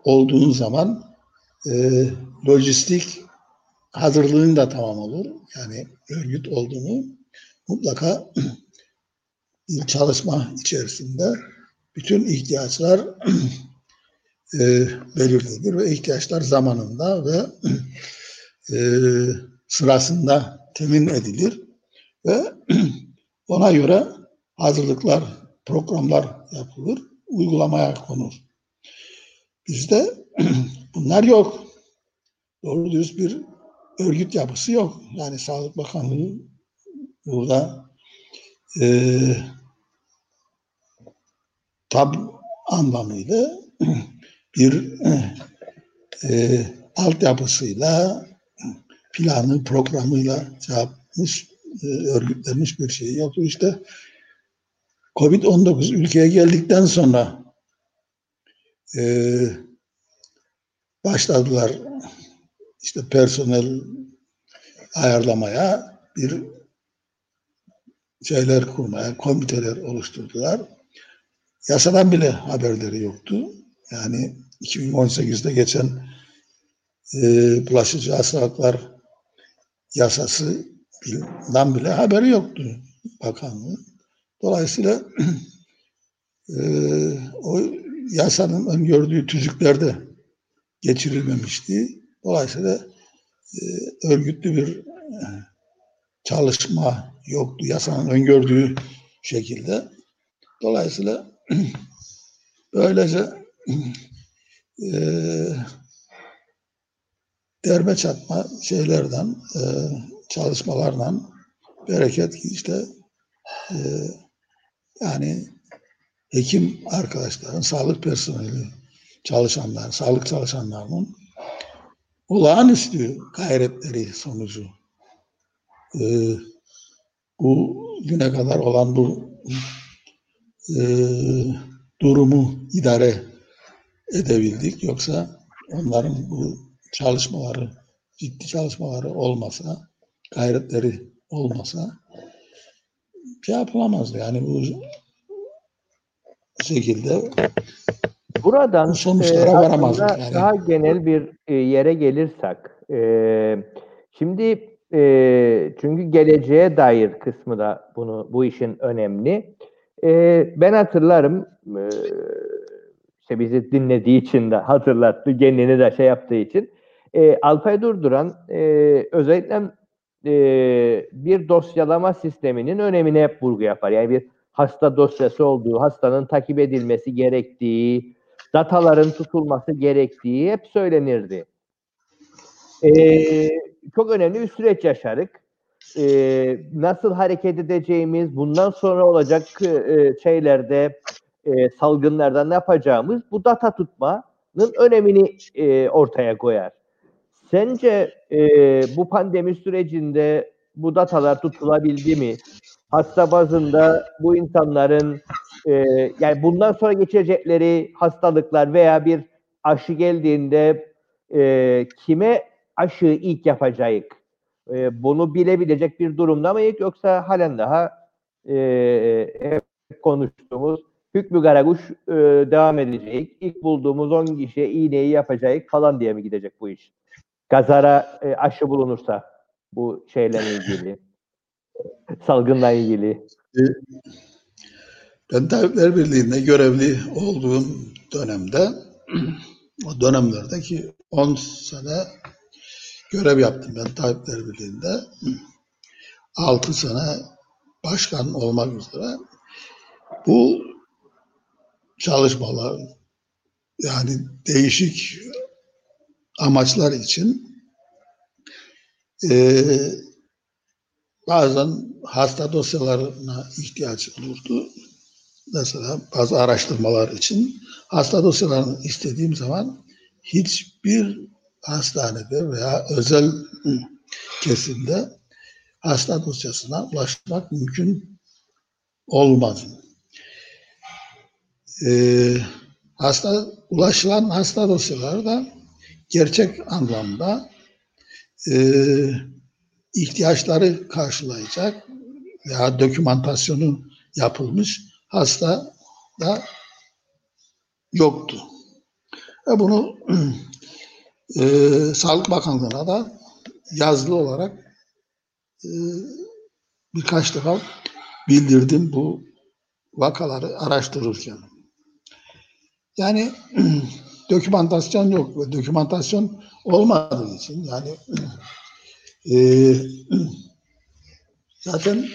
olduğun zaman e, lojistik hazırlığın da tamam olur. Yani örgüt olduğunu mutlaka çalışma içerisinde bütün ihtiyaçlar e, belirlidir ve ihtiyaçlar zamanında ve e, sırasında temin edilir ve ona göre hazırlıklar, programlar yapılır, uygulamaya konur. Bizde bunlar yok. Doğru düz bir örgüt yapısı yok. Yani Sağlık Bakanlığı burada e, tam anlamıyla bir e, altyapısıyla planı, programıyla şey örgütlenmiş bir şey yoktu. İşte Covid-19 ülkeye geldikten sonra e, başladılar işte personel ayarlamaya bir şeyler kurmaya, komiteler oluşturdular. Yasadan bile haberleri yoktu. Yani 2018'de geçen e, bulaşıcı hastalıklar yasasından bile haberi yoktu bakanlığın. Dolayısıyla e, o yasanın öngördüğü tüzüklerde geçirilmemişti. Dolayısıyla e, örgütlü bir e, çalışma yoktu yasanın öngördüğü şekilde. Dolayısıyla böylece e, derme çatma şeylerden, e, çalışmalardan bereket işte e, yani hekim arkadaşların, sağlık personeli çalışanlar, sağlık çalışanlarının olağanüstü gayretleri sonucu e, bu güne kadar olan bu e, durumu idare edebildik. Yoksa onların bu çalışmaları, ciddi çalışmaları olmasa, gayretleri olmasa şey yapılamazdı. Yani bu şekilde Buradan bu sonuçlara e, varamazdık. Yani. daha genel bir e, yere gelirsek, e, şimdi e, çünkü geleceğe dair kısmı da bunu bu işin önemli. E, ben hatırlarım, e, işte bizi dinlediği için de hatırlattı, kendini de şey yaptığı için. E, Alpay Durduran e, özellikle e, bir dosyalama sisteminin önemine hep vurgu yapar. Yani bir hasta dosyası olduğu, hastanın takip edilmesi gerektiği, dataların tutulması gerektiği hep söylenirdi. Ee, çok önemli bir süreç yaşarık. Ee, nasıl hareket edeceğimiz, bundan sonra olacak e, şeylerde, e, salgınlarda ne yapacağımız bu data tutmanın önemini e, ortaya koyar. Sence e, bu pandemi sürecinde bu datalar tutulabildi mi? Hasta bazında bu insanların e, yani bundan sonra geçirecekleri hastalıklar veya bir aşı geldiğinde e, kime aşı ilk yapacağız? E, bunu bilebilecek bir durumda mıyız yoksa halen daha e, konuştuğumuz hükmü karakuş e, devam edecek. İlk bulduğumuz 10 kişiye iğneyi yapacağız falan diye mi gidecek bu iş? Gazara e, aşı bulunursa bu şeyle ilgili salgınla ilgili. Ben Tabipler Birliği'nde görevli olduğum dönemde o dönemlerdeki 10 sene görev yaptım ben Tabipler Birliği'nde. 6 sene başkan olmak üzere bu çalışmalar yani değişik amaçlar için e, bazen hasta dosyalarına ihtiyaç olurdu. Mesela bazı araştırmalar için hasta dosyalarını istediğim zaman hiçbir hastanede veya özel kesimde hasta dosyasına ulaşmak mümkün olmaz. Ee, hasta ulaşılan hasta dosyaları da gerçek anlamda e, ihtiyaçları karşılayacak veya dokümantasyonu yapılmış hasta da yoktu. Ve bunu e, Sağlık Bakanlığı'na da yazılı olarak e, birkaç defa bildirdim bu vakaları araştırırken. Yani dokümantasyon yok dokümantasyon olmadığı için yani e, zaten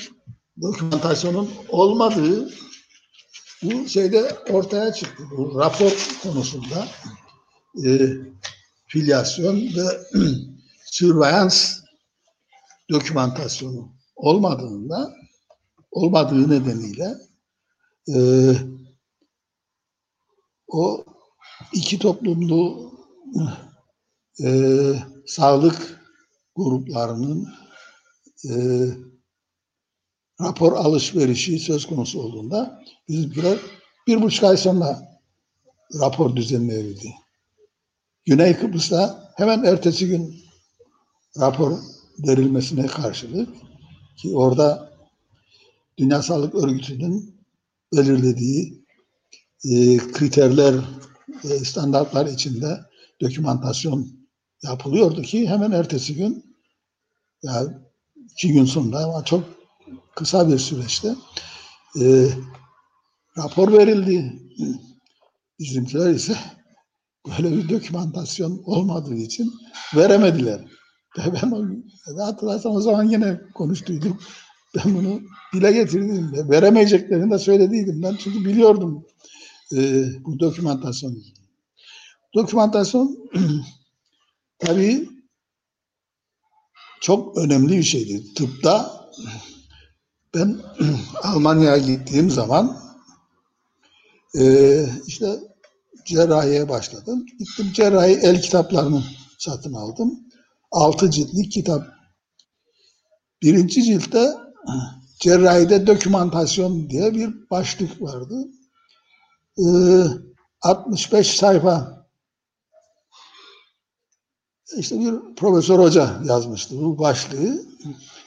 dokümantasyonun olmadığı bu şeyde ortaya çıktı. Bu rapor konusunda e, filyasyon ve sürveyans dokümantasyonu olmadığında olmadığı nedeniyle e, o iki toplumlu e, sağlık gruplarının e, rapor alışverişi söz konusu olduğunda bizimkiler bir buçuk ay sonra rapor düzenlenildi. Güney Kıbrıs'ta hemen ertesi gün rapor verilmesine karşılık ki orada Dünya Sağlık Örgütü'nün belirlediği e, kriterler standartlar içinde dokümantasyon yapılıyordu ki hemen ertesi gün yani iki gün sonra ama çok kısa bir süreçte e, rapor verildi. Bizimkiler ise böyle bir dokümantasyon olmadığı için veremediler. Ben hatırlarsam o zaman yine konuştuydum. Ben bunu dile getirdim. Veremeyeceklerini de söylediydim. Ben çünkü biliyordum bu dokümantasyon. Dokümantasyon tabii çok önemli bir şeydi. Tıpta ben Almanya'ya gittiğim zaman e, işte cerrahiye başladım. Gittim cerrahi el kitaplarını satın aldım. Altı ciltlik kitap. Birinci ciltte cerrahide dokümantasyon diye bir başlık vardı. Ee, 65 sayfa işte bir profesör hoca yazmıştı bu başlığı.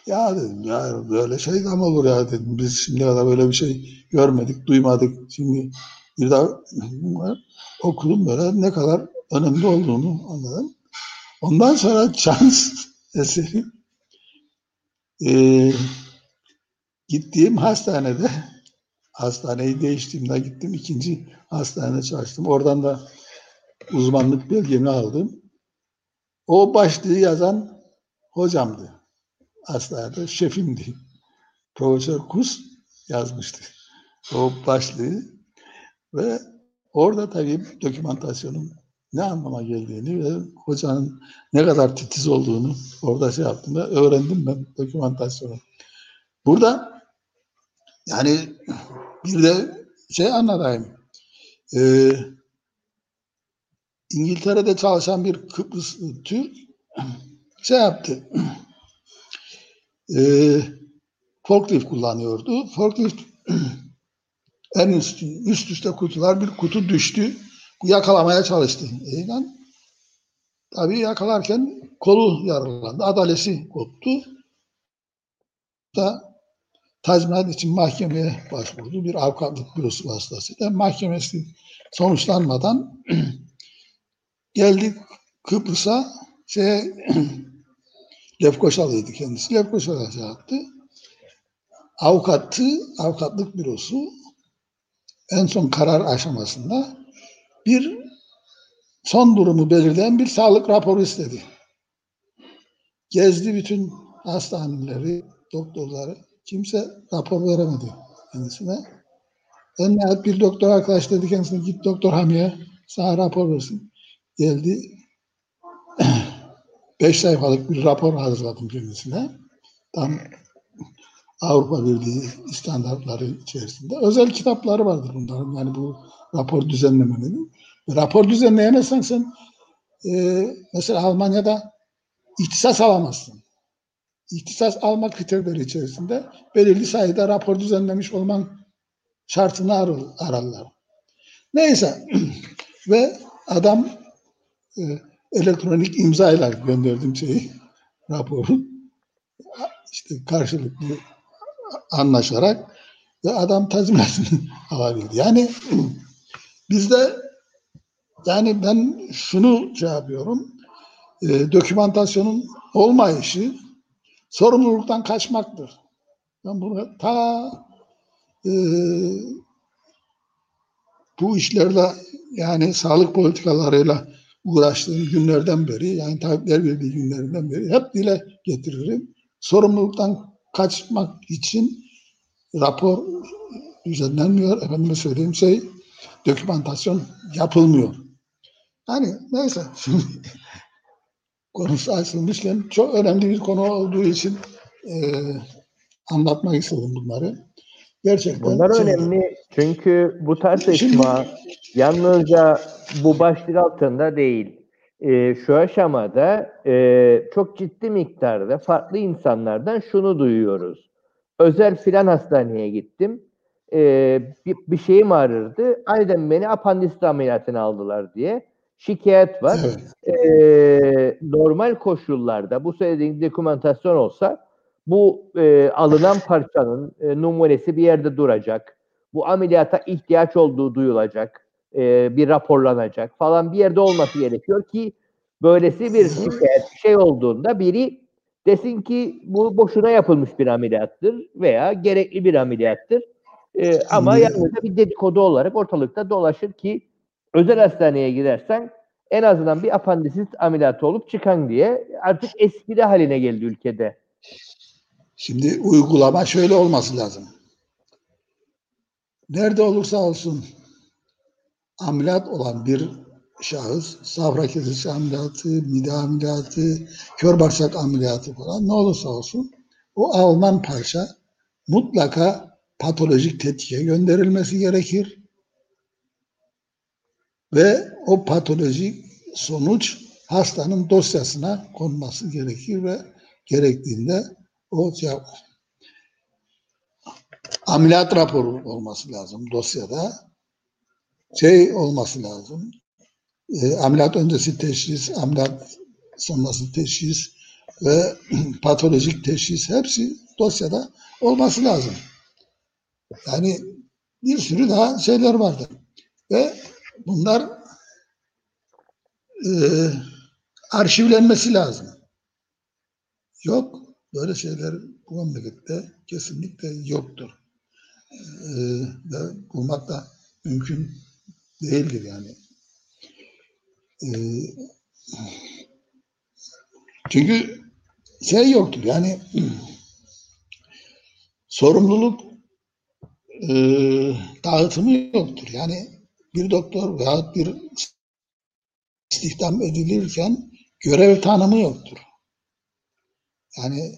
Ya dedim ya böyle şey de mi olur ya dedim. Biz şimdiye kadar böyle bir şey görmedik, duymadık. Şimdi bir daha okudum böyle ne kadar önemli olduğunu anladım. Ondan sonra şans eseri e, gittiğim hastanede hastaneyi değiştiğimde gittim. ikinci hastanede çalıştım. Oradan da uzmanlık belgemi aldım. O başlığı yazan hocamdı. Hastanede şefimdi. Profesör Kus yazmıştı. O başlığı ve orada tabii dokümantasyonun ne anlama geldiğini ve hocanın ne kadar titiz olduğunu orada şey yaptım da öğrendim ben dokümantasyonu. Burada yani bir de şey anlatayım. Ee, İngiltere'de çalışan bir Kıbrıs Türk şey yaptı. Ee, forklift kullanıyordu. Forklift en üst, üst üste kutular bir kutu düştü yakalamaya çalıştı. Eydan. Tabii yakalarken kolu yaralandı. Adalesi koptu. Da tazminat için mahkemeye başvurdu. Bir avukatlık bürosu vasıtasıyla. Mahkemesi sonuçlanmadan geldik Kıbrıs'a şey Lefkoşalıydı kendisi. Lefkoşa'da şey yaptı. Avukatı, avukatlık bürosu en son karar aşamasında bir son durumu belirleyen bir sağlık raporu istedi. Gezdi bütün hastaneleri, doktorları kimse rapor veremedi kendisine. En nihayet bir doktor arkadaş dedi kendisine git doktor Hamiye sana rapor versin. Geldi. Beş sayfalık bir rapor hazırladım kendisine. Tam Avrupa Birliği standartları içerisinde. Özel kitapları vardır bunların. Yani bu rapor düzenlemeleri. Rapor düzenleyemezsen sen e, mesela Almanya'da ihtisas alamazsın. İhtisas alma kriterleri içerisinde belirli sayıda rapor düzenlemiş olman şartını ar ararlar. Neyse ve adam e, elektronik imzayla gönderdim şeyi raporu işte karşılıklı anlaşarak ve adam tazminatını alabildi. Yani bizde yani ben şunu şey yapıyorum e, dokümantasyonun olmayışı sorumluluktan kaçmaktır. Ben bunu ta e, bu işlerle yani sağlık politikalarıyla uğraştığım günlerden beri yani Tabipler Birliği günlerinden beri hep dile getiririm. Sorumluluktan kaçmak için rapor düzenlenmiyor. Efendime söyleyeyim şey dokümantasyon yapılmıyor. Yani neyse konusu açılmışken çok önemli bir konu olduğu için e, anlatmak istedim bunları. Gerçekten. Bunlar şey, önemli çünkü bu tartışma yalnızca bu başlık altında değil. E, şu aşamada e, çok ciddi miktarda farklı insanlardan şunu duyuyoruz. Özel filan hastaneye gittim. E, bir, bir şeyim ağrırdı. Aniden beni apandisit ameliyatına aldılar diye şikayet var. Evet. E, normal koşullarda bu söylediğin dokümantasyon olsa bu e, alınan parçanın e, numunesi bir yerde duracak. Bu ameliyata ihtiyaç olduğu duyulacak. E, bir raporlanacak falan bir yerde olması gerekiyor ki böylesi bir şikayet şey olduğunda biri desin ki bu boşuna yapılmış bir ameliyattır veya gerekli bir ameliyattır. E, ama yalnızca bir dedikodu olarak ortalıkta dolaşır ki özel hastaneye gidersen en azından bir apandisit ameliyatı olup çıkan diye artık espri haline geldi ülkede. Şimdi uygulama şöyle olması lazım. Nerede olursa olsun ameliyat olan bir şahıs, safra kesesi ameliyatı, mide ameliyatı, kör bağırsak ameliyatı falan ne olursa olsun o alınan parça mutlaka patolojik tetkike gönderilmesi gerekir. Ve o patolojik sonuç hastanın dosyasına konması gerekir ve gerektiğinde o şey, ameliyat raporu olması lazım dosyada. Şey olması lazım. E, ameliyat öncesi teşhis, ameliyat sonrası teşhis ve patolojik teşhis hepsi dosyada olması lazım. Yani bir sürü daha şeyler vardı. Ve bunlar e, arşivlenmesi lazım. Yok. Böyle şeyler bu memlekette kesinlikle yoktur. Ee, ve bulmak da mümkün değildir yani. Ee, çünkü şey yoktur yani sorumluluk e, dağıtımı yoktur. Yani bir doktor veya bir istihdam edilirken görev tanımı yoktur. Yani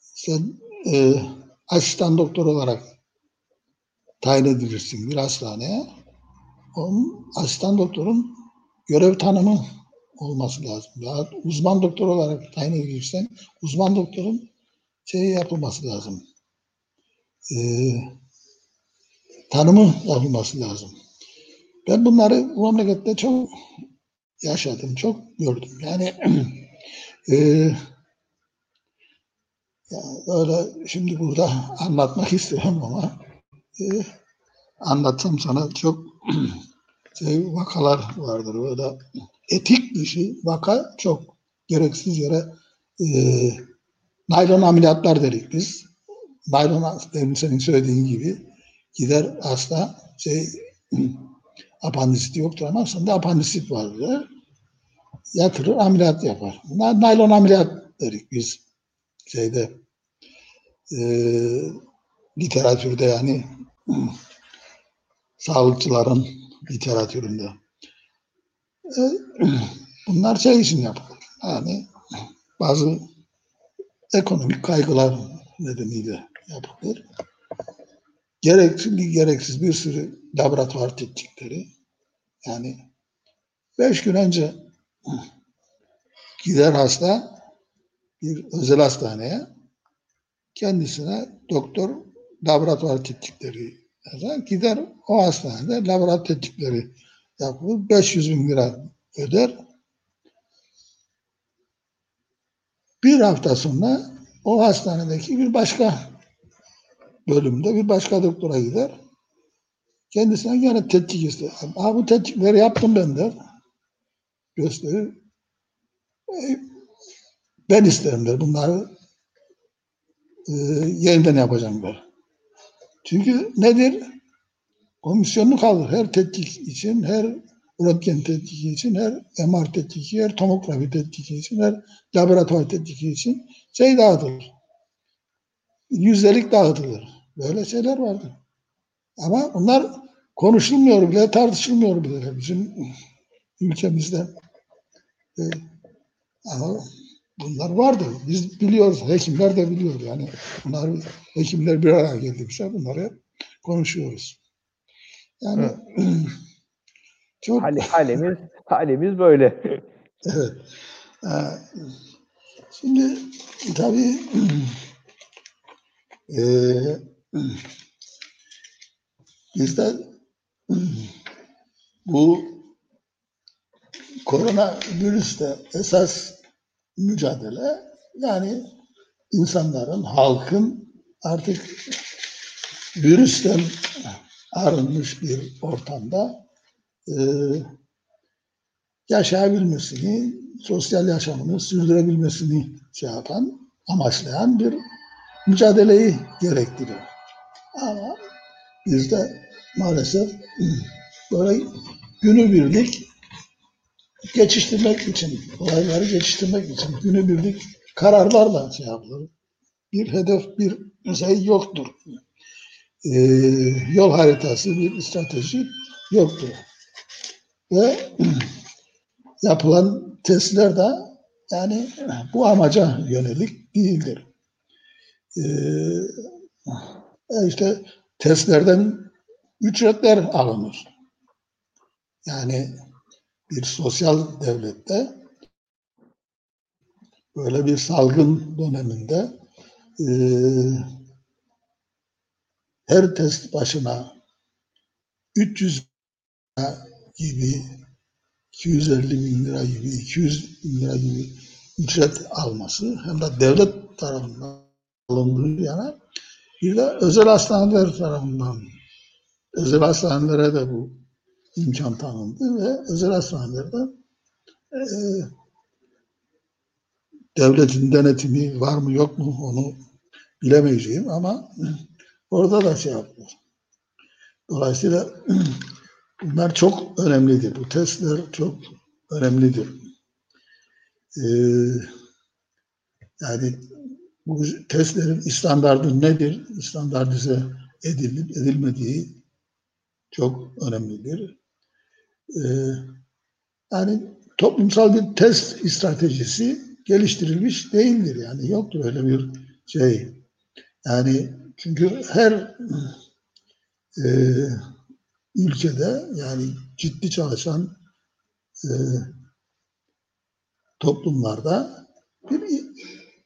sen e, asistan doktor olarak tayin edilirsin bir hastaneye. Onun asistan doktorun görev tanımı olması lazım. Ya uzman doktor olarak tayin edilirsen uzman doktorun şey yapılması lazım. E, tanımı yapılması lazım. Ben bunları bu memlekette çok yaşadım, çok gördüm. Yani e, ya öyle şimdi burada anlatmak istiyorum ama e, anlatsam sana çok şey, vakalar vardır. Böyle etik dışı vaka çok gereksiz yere e, naylon ameliyatlar dedik biz. Naylon demin senin söylediğin gibi gider hasta şey apandisit yoktur ama aslında apandisit vardır. Yatırır ameliyat yapar. Naylon ameliyat dedik biz şeyde e, literatürde yani sağlıkçıların literatüründe. E, bunlar şey için yapılır. Yani bazı ekonomik kaygılar nedeniyle yapılır. Gerekli gereksiz bir sürü laboratuvar tetkikleri yani beş gün önce gider hasta bir özel hastaneye kendisine doktor laboratuvar tetkikleri yazar. Gider o hastanede laboratuvar tetkikleri yapılır. 500 bin lira öder. Bir hafta sonra o hastanedeki bir başka bölümde bir başka doktora gider. Kendisine yine tetkik ister. Ha bu tetkikleri yaptım ben der. Gösterir. E, ben isterim der. Bunları e, yeniden yapacağım der. Çünkü nedir? Komisyonlu kalır. Her tetkik için, her röntgen tetkiki için, her MR tetkiki, her tomografi tetkiki için, her laboratuvar tetkiki için şey dağıtılır. Yüzdelik dağıtılır. Böyle şeyler vardır. Ama bunlar konuşulmuyor bile, tartışılmıyor bile bizim ülkemizde. Ee, ama bunlar vardı. Biz biliyoruz, hekimler de biliyor yani. Bunlar hekimler bir araya geldikçe bunları konuşuyoruz. Yani çok Hal, halimiz halimiz böyle. evet. Ee, şimdi tabii e, bizde bu korona virüste esas mücadele yani insanların, halkın artık virüsten arınmış bir ortamda e, yaşayabilmesini, sosyal yaşamını sürdürebilmesini şey yapan, amaçlayan bir mücadeleyi gerektiriyor. Ama bizde maalesef böyle günübirlik geçiştirmek için, olayları geçiştirmek için günübirlik kararlarla şey yapılır. Bir hedef, bir şey yoktur. Ee, yol haritası, bir strateji yoktur. Ve yapılan testler de yani bu amaca yönelik değildir. Ee, işte testlerden ücretler alınır. Yani bir sosyal devlette böyle bir salgın döneminde e, her test başına 300 gibi 250 bin lira gibi 200 bin lira gibi ücret alması hem de devlet tarafından alındığı yana bir de özel hastaneler tarafından özel hastanelere de bu imkan tanındı ve özel hastanelerde e, devletin denetimi var mı yok mu onu bilemeyeceğim ama orada da şey yaptılar. Dolayısıyla bunlar çok önemlidir. Bu testler çok önemlidir. Ee, yani bu testlerin standartı nedir? Standartize edilip edilmediği çok önemlidir. Ee, yani toplumsal bir test stratejisi geliştirilmiş değildir. Yani yoktur öyle bir şey. Yani çünkü her e, ülkede yani ciddi çalışan e, toplumlarda bir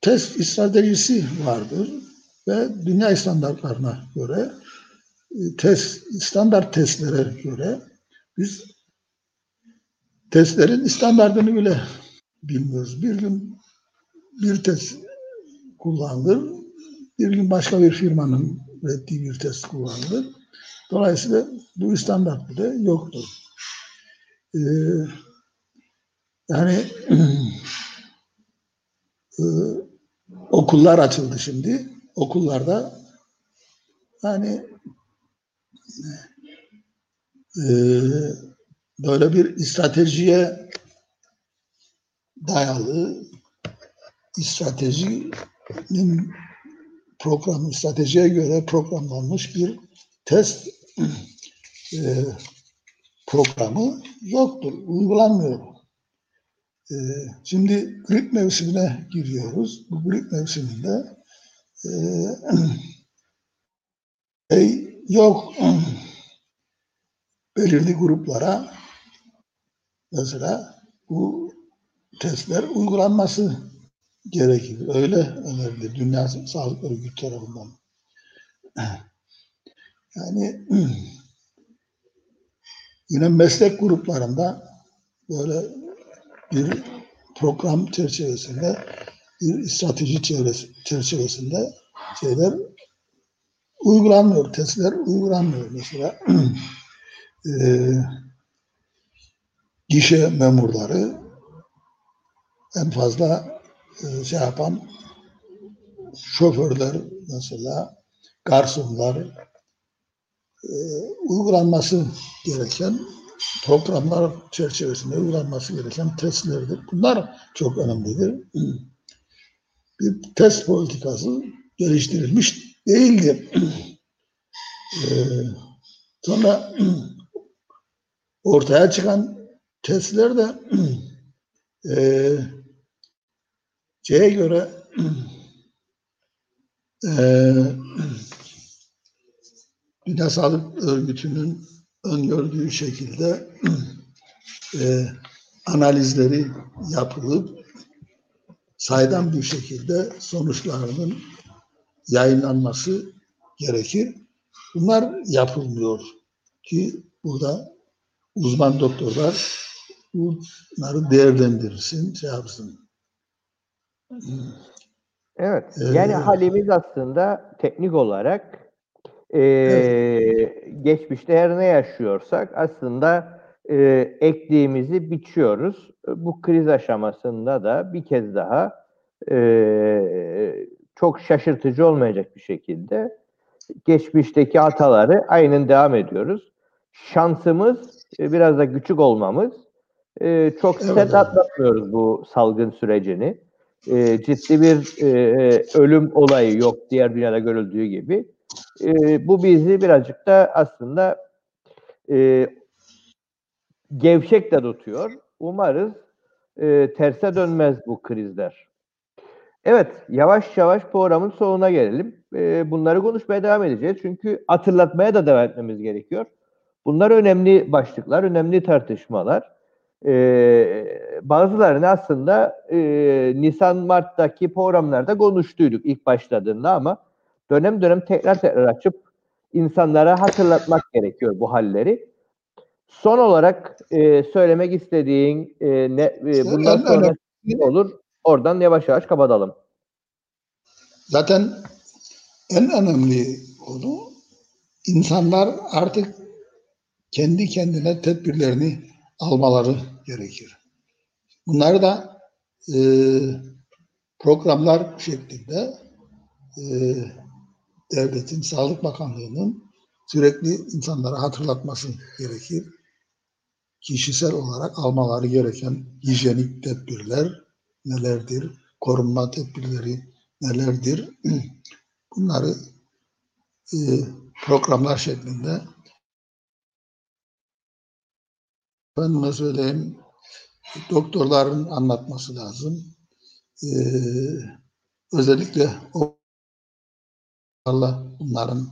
test stratejisi vardır ve dünya standartlarına göre e, test standart testlere göre biz testlerin standartını bile bilmiyoruz. Bir gün bir test kullanılır, bir gün başka bir firmanın ürettiği bir test kullanılır. Dolayısıyla bu standart bile yoktur. Ee, yani e, okullar açıldı şimdi. Okullarda yani e, böyle bir stratejiye dayalı stratejinin program, stratejiye göre programlanmış bir test e, programı yoktur, uygulanmıyor. E, şimdi grip mevsimine giriyoruz. Bu grip mevsiminde e, yok belirli gruplara mesela bu testler uygulanması gerekir. Öyle önerdi Dünya Sağlık Örgütü tarafından. Yani yine meslek gruplarında böyle bir program çerçevesinde bir strateji çerçevesinde şeyler uygulanmıyor, testler uygulanmıyor. Mesela e, gişe memurları en fazla e, şey yapan şoförler mesela garsonlar e, uygulanması gereken programlar çerçevesinde uygulanması gereken testlerdir. Bunlar çok önemlidir. Bir test politikası geliştirilmiş değildir. Ee, sonra ortaya çıkan testler de e, göre e, Dünya Sağlık Örgütü'nün öngördüğü şekilde e, analizleri yapılıp saydam bir şekilde sonuçlarının yayınlanması gerekir. Bunlar yapılmıyor ki burada uzman doktorlar bunları değerlendirsin, şey yapsın. Evet. Yani ee, halimiz aslında teknik olarak e, evet. geçmişte her ne yaşıyorsak aslında e, ektiğimizi biçiyoruz. Bu kriz aşamasında da bir kez daha e, çok şaşırtıcı olmayacak bir şekilde geçmişteki hataları aynen devam ediyoruz. Şansımız e, biraz da küçük olmamız e, çok evet. sert atlatmıyoruz bu salgın sürecini. E, ciddi bir e, ölüm olayı yok diğer dünyada görüldüğü gibi. E, bu bizi birazcık da aslında e, gevşek de tutuyor. Umarız e, terse dönmez bu krizler. Evet, yavaş yavaş programın sonuna gelelim. E, bunları konuşmaya devam edeceğiz. Çünkü hatırlatmaya da devam etmemiz gerekiyor. Bunlar önemli başlıklar, önemli tartışmalar. E, bazılarını aslında e, Nisan-Mart'taki programlarda konuştuyduk ilk başladığında ama dönem dönem tekrar tekrar açıp insanlara hatırlatmak gerekiyor bu halleri. Son olarak e, söylemek istediğin e, ne e, bundan sonra ne olur? Oradan yavaş yavaş kapatalım. Zaten en önemli konu insanlar artık kendi kendine tedbirlerini almaları gerekir. Bunları da e, programlar şeklinde e, devletin, Sağlık Bakanlığı'nın sürekli insanlara hatırlatması gerekir. Kişisel olarak almaları gereken hijyenik tedbirler nelerdir, korunma tedbirleri nelerdir, bunları e, programlar şeklinde efendime söyleyeyim doktorların anlatması lazım. Ee, özellikle Allah bunların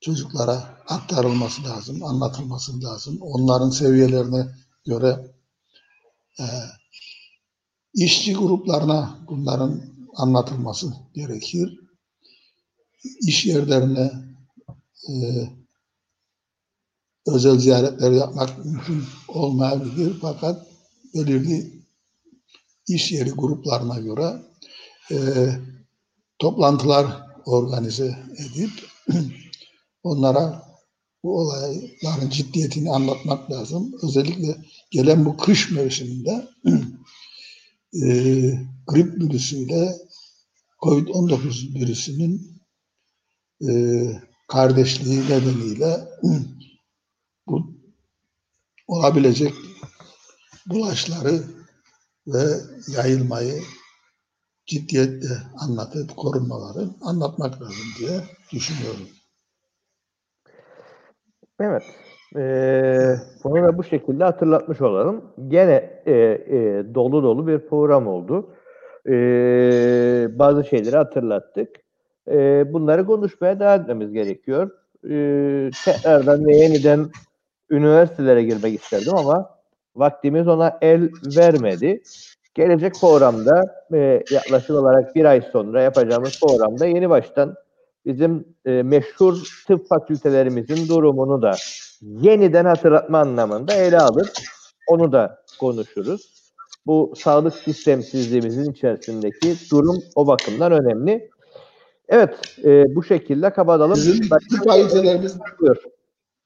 çocuklara aktarılması lazım, anlatılması lazım. Onların seviyelerine göre e, işçi gruplarına bunların anlatılması gerekir. İş yerlerine e, özel ziyaretler yapmak mümkün olmayabilir fakat belirli iş yeri gruplarına göre e, toplantılar organize edip onlara bu olayların ciddiyetini anlatmak lazım. Özellikle gelen bu kış mevsiminde e, grip virüsüyle COVID-19 virüsünün e, kardeşliği nedeniyle bu olabilecek bulaşları ve yayılmayı ciddiyetle anlatıp korunmaları anlatmak lazım diye düşünüyorum. Evet. Ee, bunu da bu şekilde hatırlatmış olalım. Gene e, e, dolu dolu bir program oldu. Ee, bazı şeyleri hatırlattık. Ee, bunları konuşmaya devam etmemiz gerekiyor. Ee, tekrardan ve yeniden üniversitelere girmek isterdim ama vaktimiz ona el vermedi. Gelecek programda e, yaklaşık olarak bir ay sonra yapacağımız programda yeni baştan bizim e, meşhur tıp fakültelerimizin durumunu da yeniden hatırlatma anlamında ele alır. Onu da konuşuruz. Bu sağlık sistemsizliğimizin içerisindeki durum o bakımdan önemli. Evet, e, bu şekilde kapatalım. Bizim Başka tıp fakültelerimiz Buyur.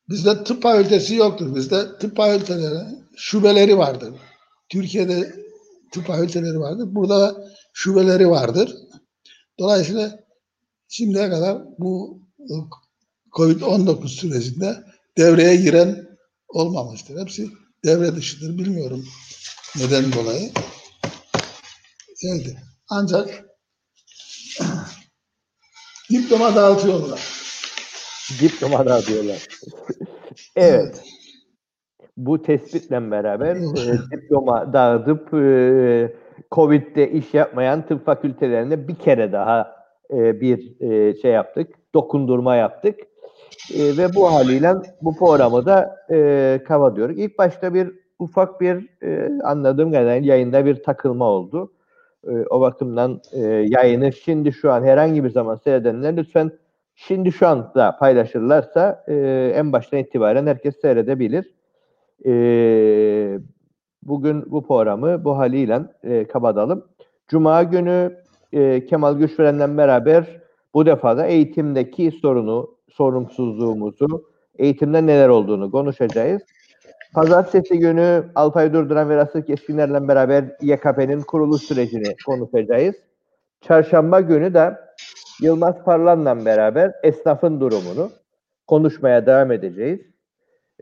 Bizde tıp fakültesi yoktur. Bizde tıp fakülteleri şubeleri vardır. Türkiye'de tıp fakülteleri vardır. Burada da şubeleri vardır. Dolayısıyla şimdiye kadar bu e, Covid-19 sürecinde devreye giren olmamıştır. Hepsi devre dışıdır. Bilmiyorum neden dolayı. Şeydi. Ancak diploma dağıtıyorlar. Diploma da diyorlar. evet. Bu tespitle beraber e, diploma dağıtıp e, Covid'de iş yapmayan tıp fakültelerine bir kere daha e, bir e, şey yaptık, dokundurma yaptık. E, ve bu haliyle bu programı da e, kapatıyoruz. İlk başta bir ufak bir e, anladığım kadarıyla yayında bir takılma oldu. E, o bakımdan e, yayını şimdi şu an herhangi bir zaman seyredenler lütfen şimdi şu anda paylaşırlarsa e, en baştan itibaren herkes seyredebilir. E, bugün bu programı bu haliyle e, kapatalım. Cuma günü e, Kemal Güçveren'le beraber bu defa da eğitimdeki sorunu, sorumsuzluğumuzu, eğitimde neler olduğunu konuşacağız. Pazartesi günü Alpay Durduran ve Rasıl Keskinler'le beraber YKP'nin kuruluş sürecini konuşacağız. Çarşamba günü de Yılmaz Parlan'la beraber esnafın durumunu konuşmaya devam edeceğiz.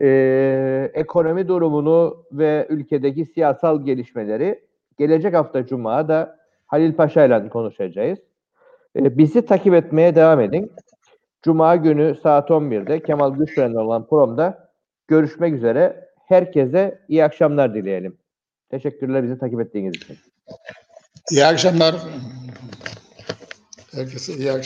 Ee, ekonomi durumunu ve ülkedeki siyasal gelişmeleri gelecek hafta Cuma da Halil Paşa ile konuşacağız. Ee, bizi takip etmeye devam edin. Cuma günü saat 11'de Kemal Güçveren'le olan programda görüşmek üzere. Herkese iyi akşamlar dileyelim. Teşekkürler bizi takip ettiğiniz için. İyi akşamlar. Herkese iyi akşamlar.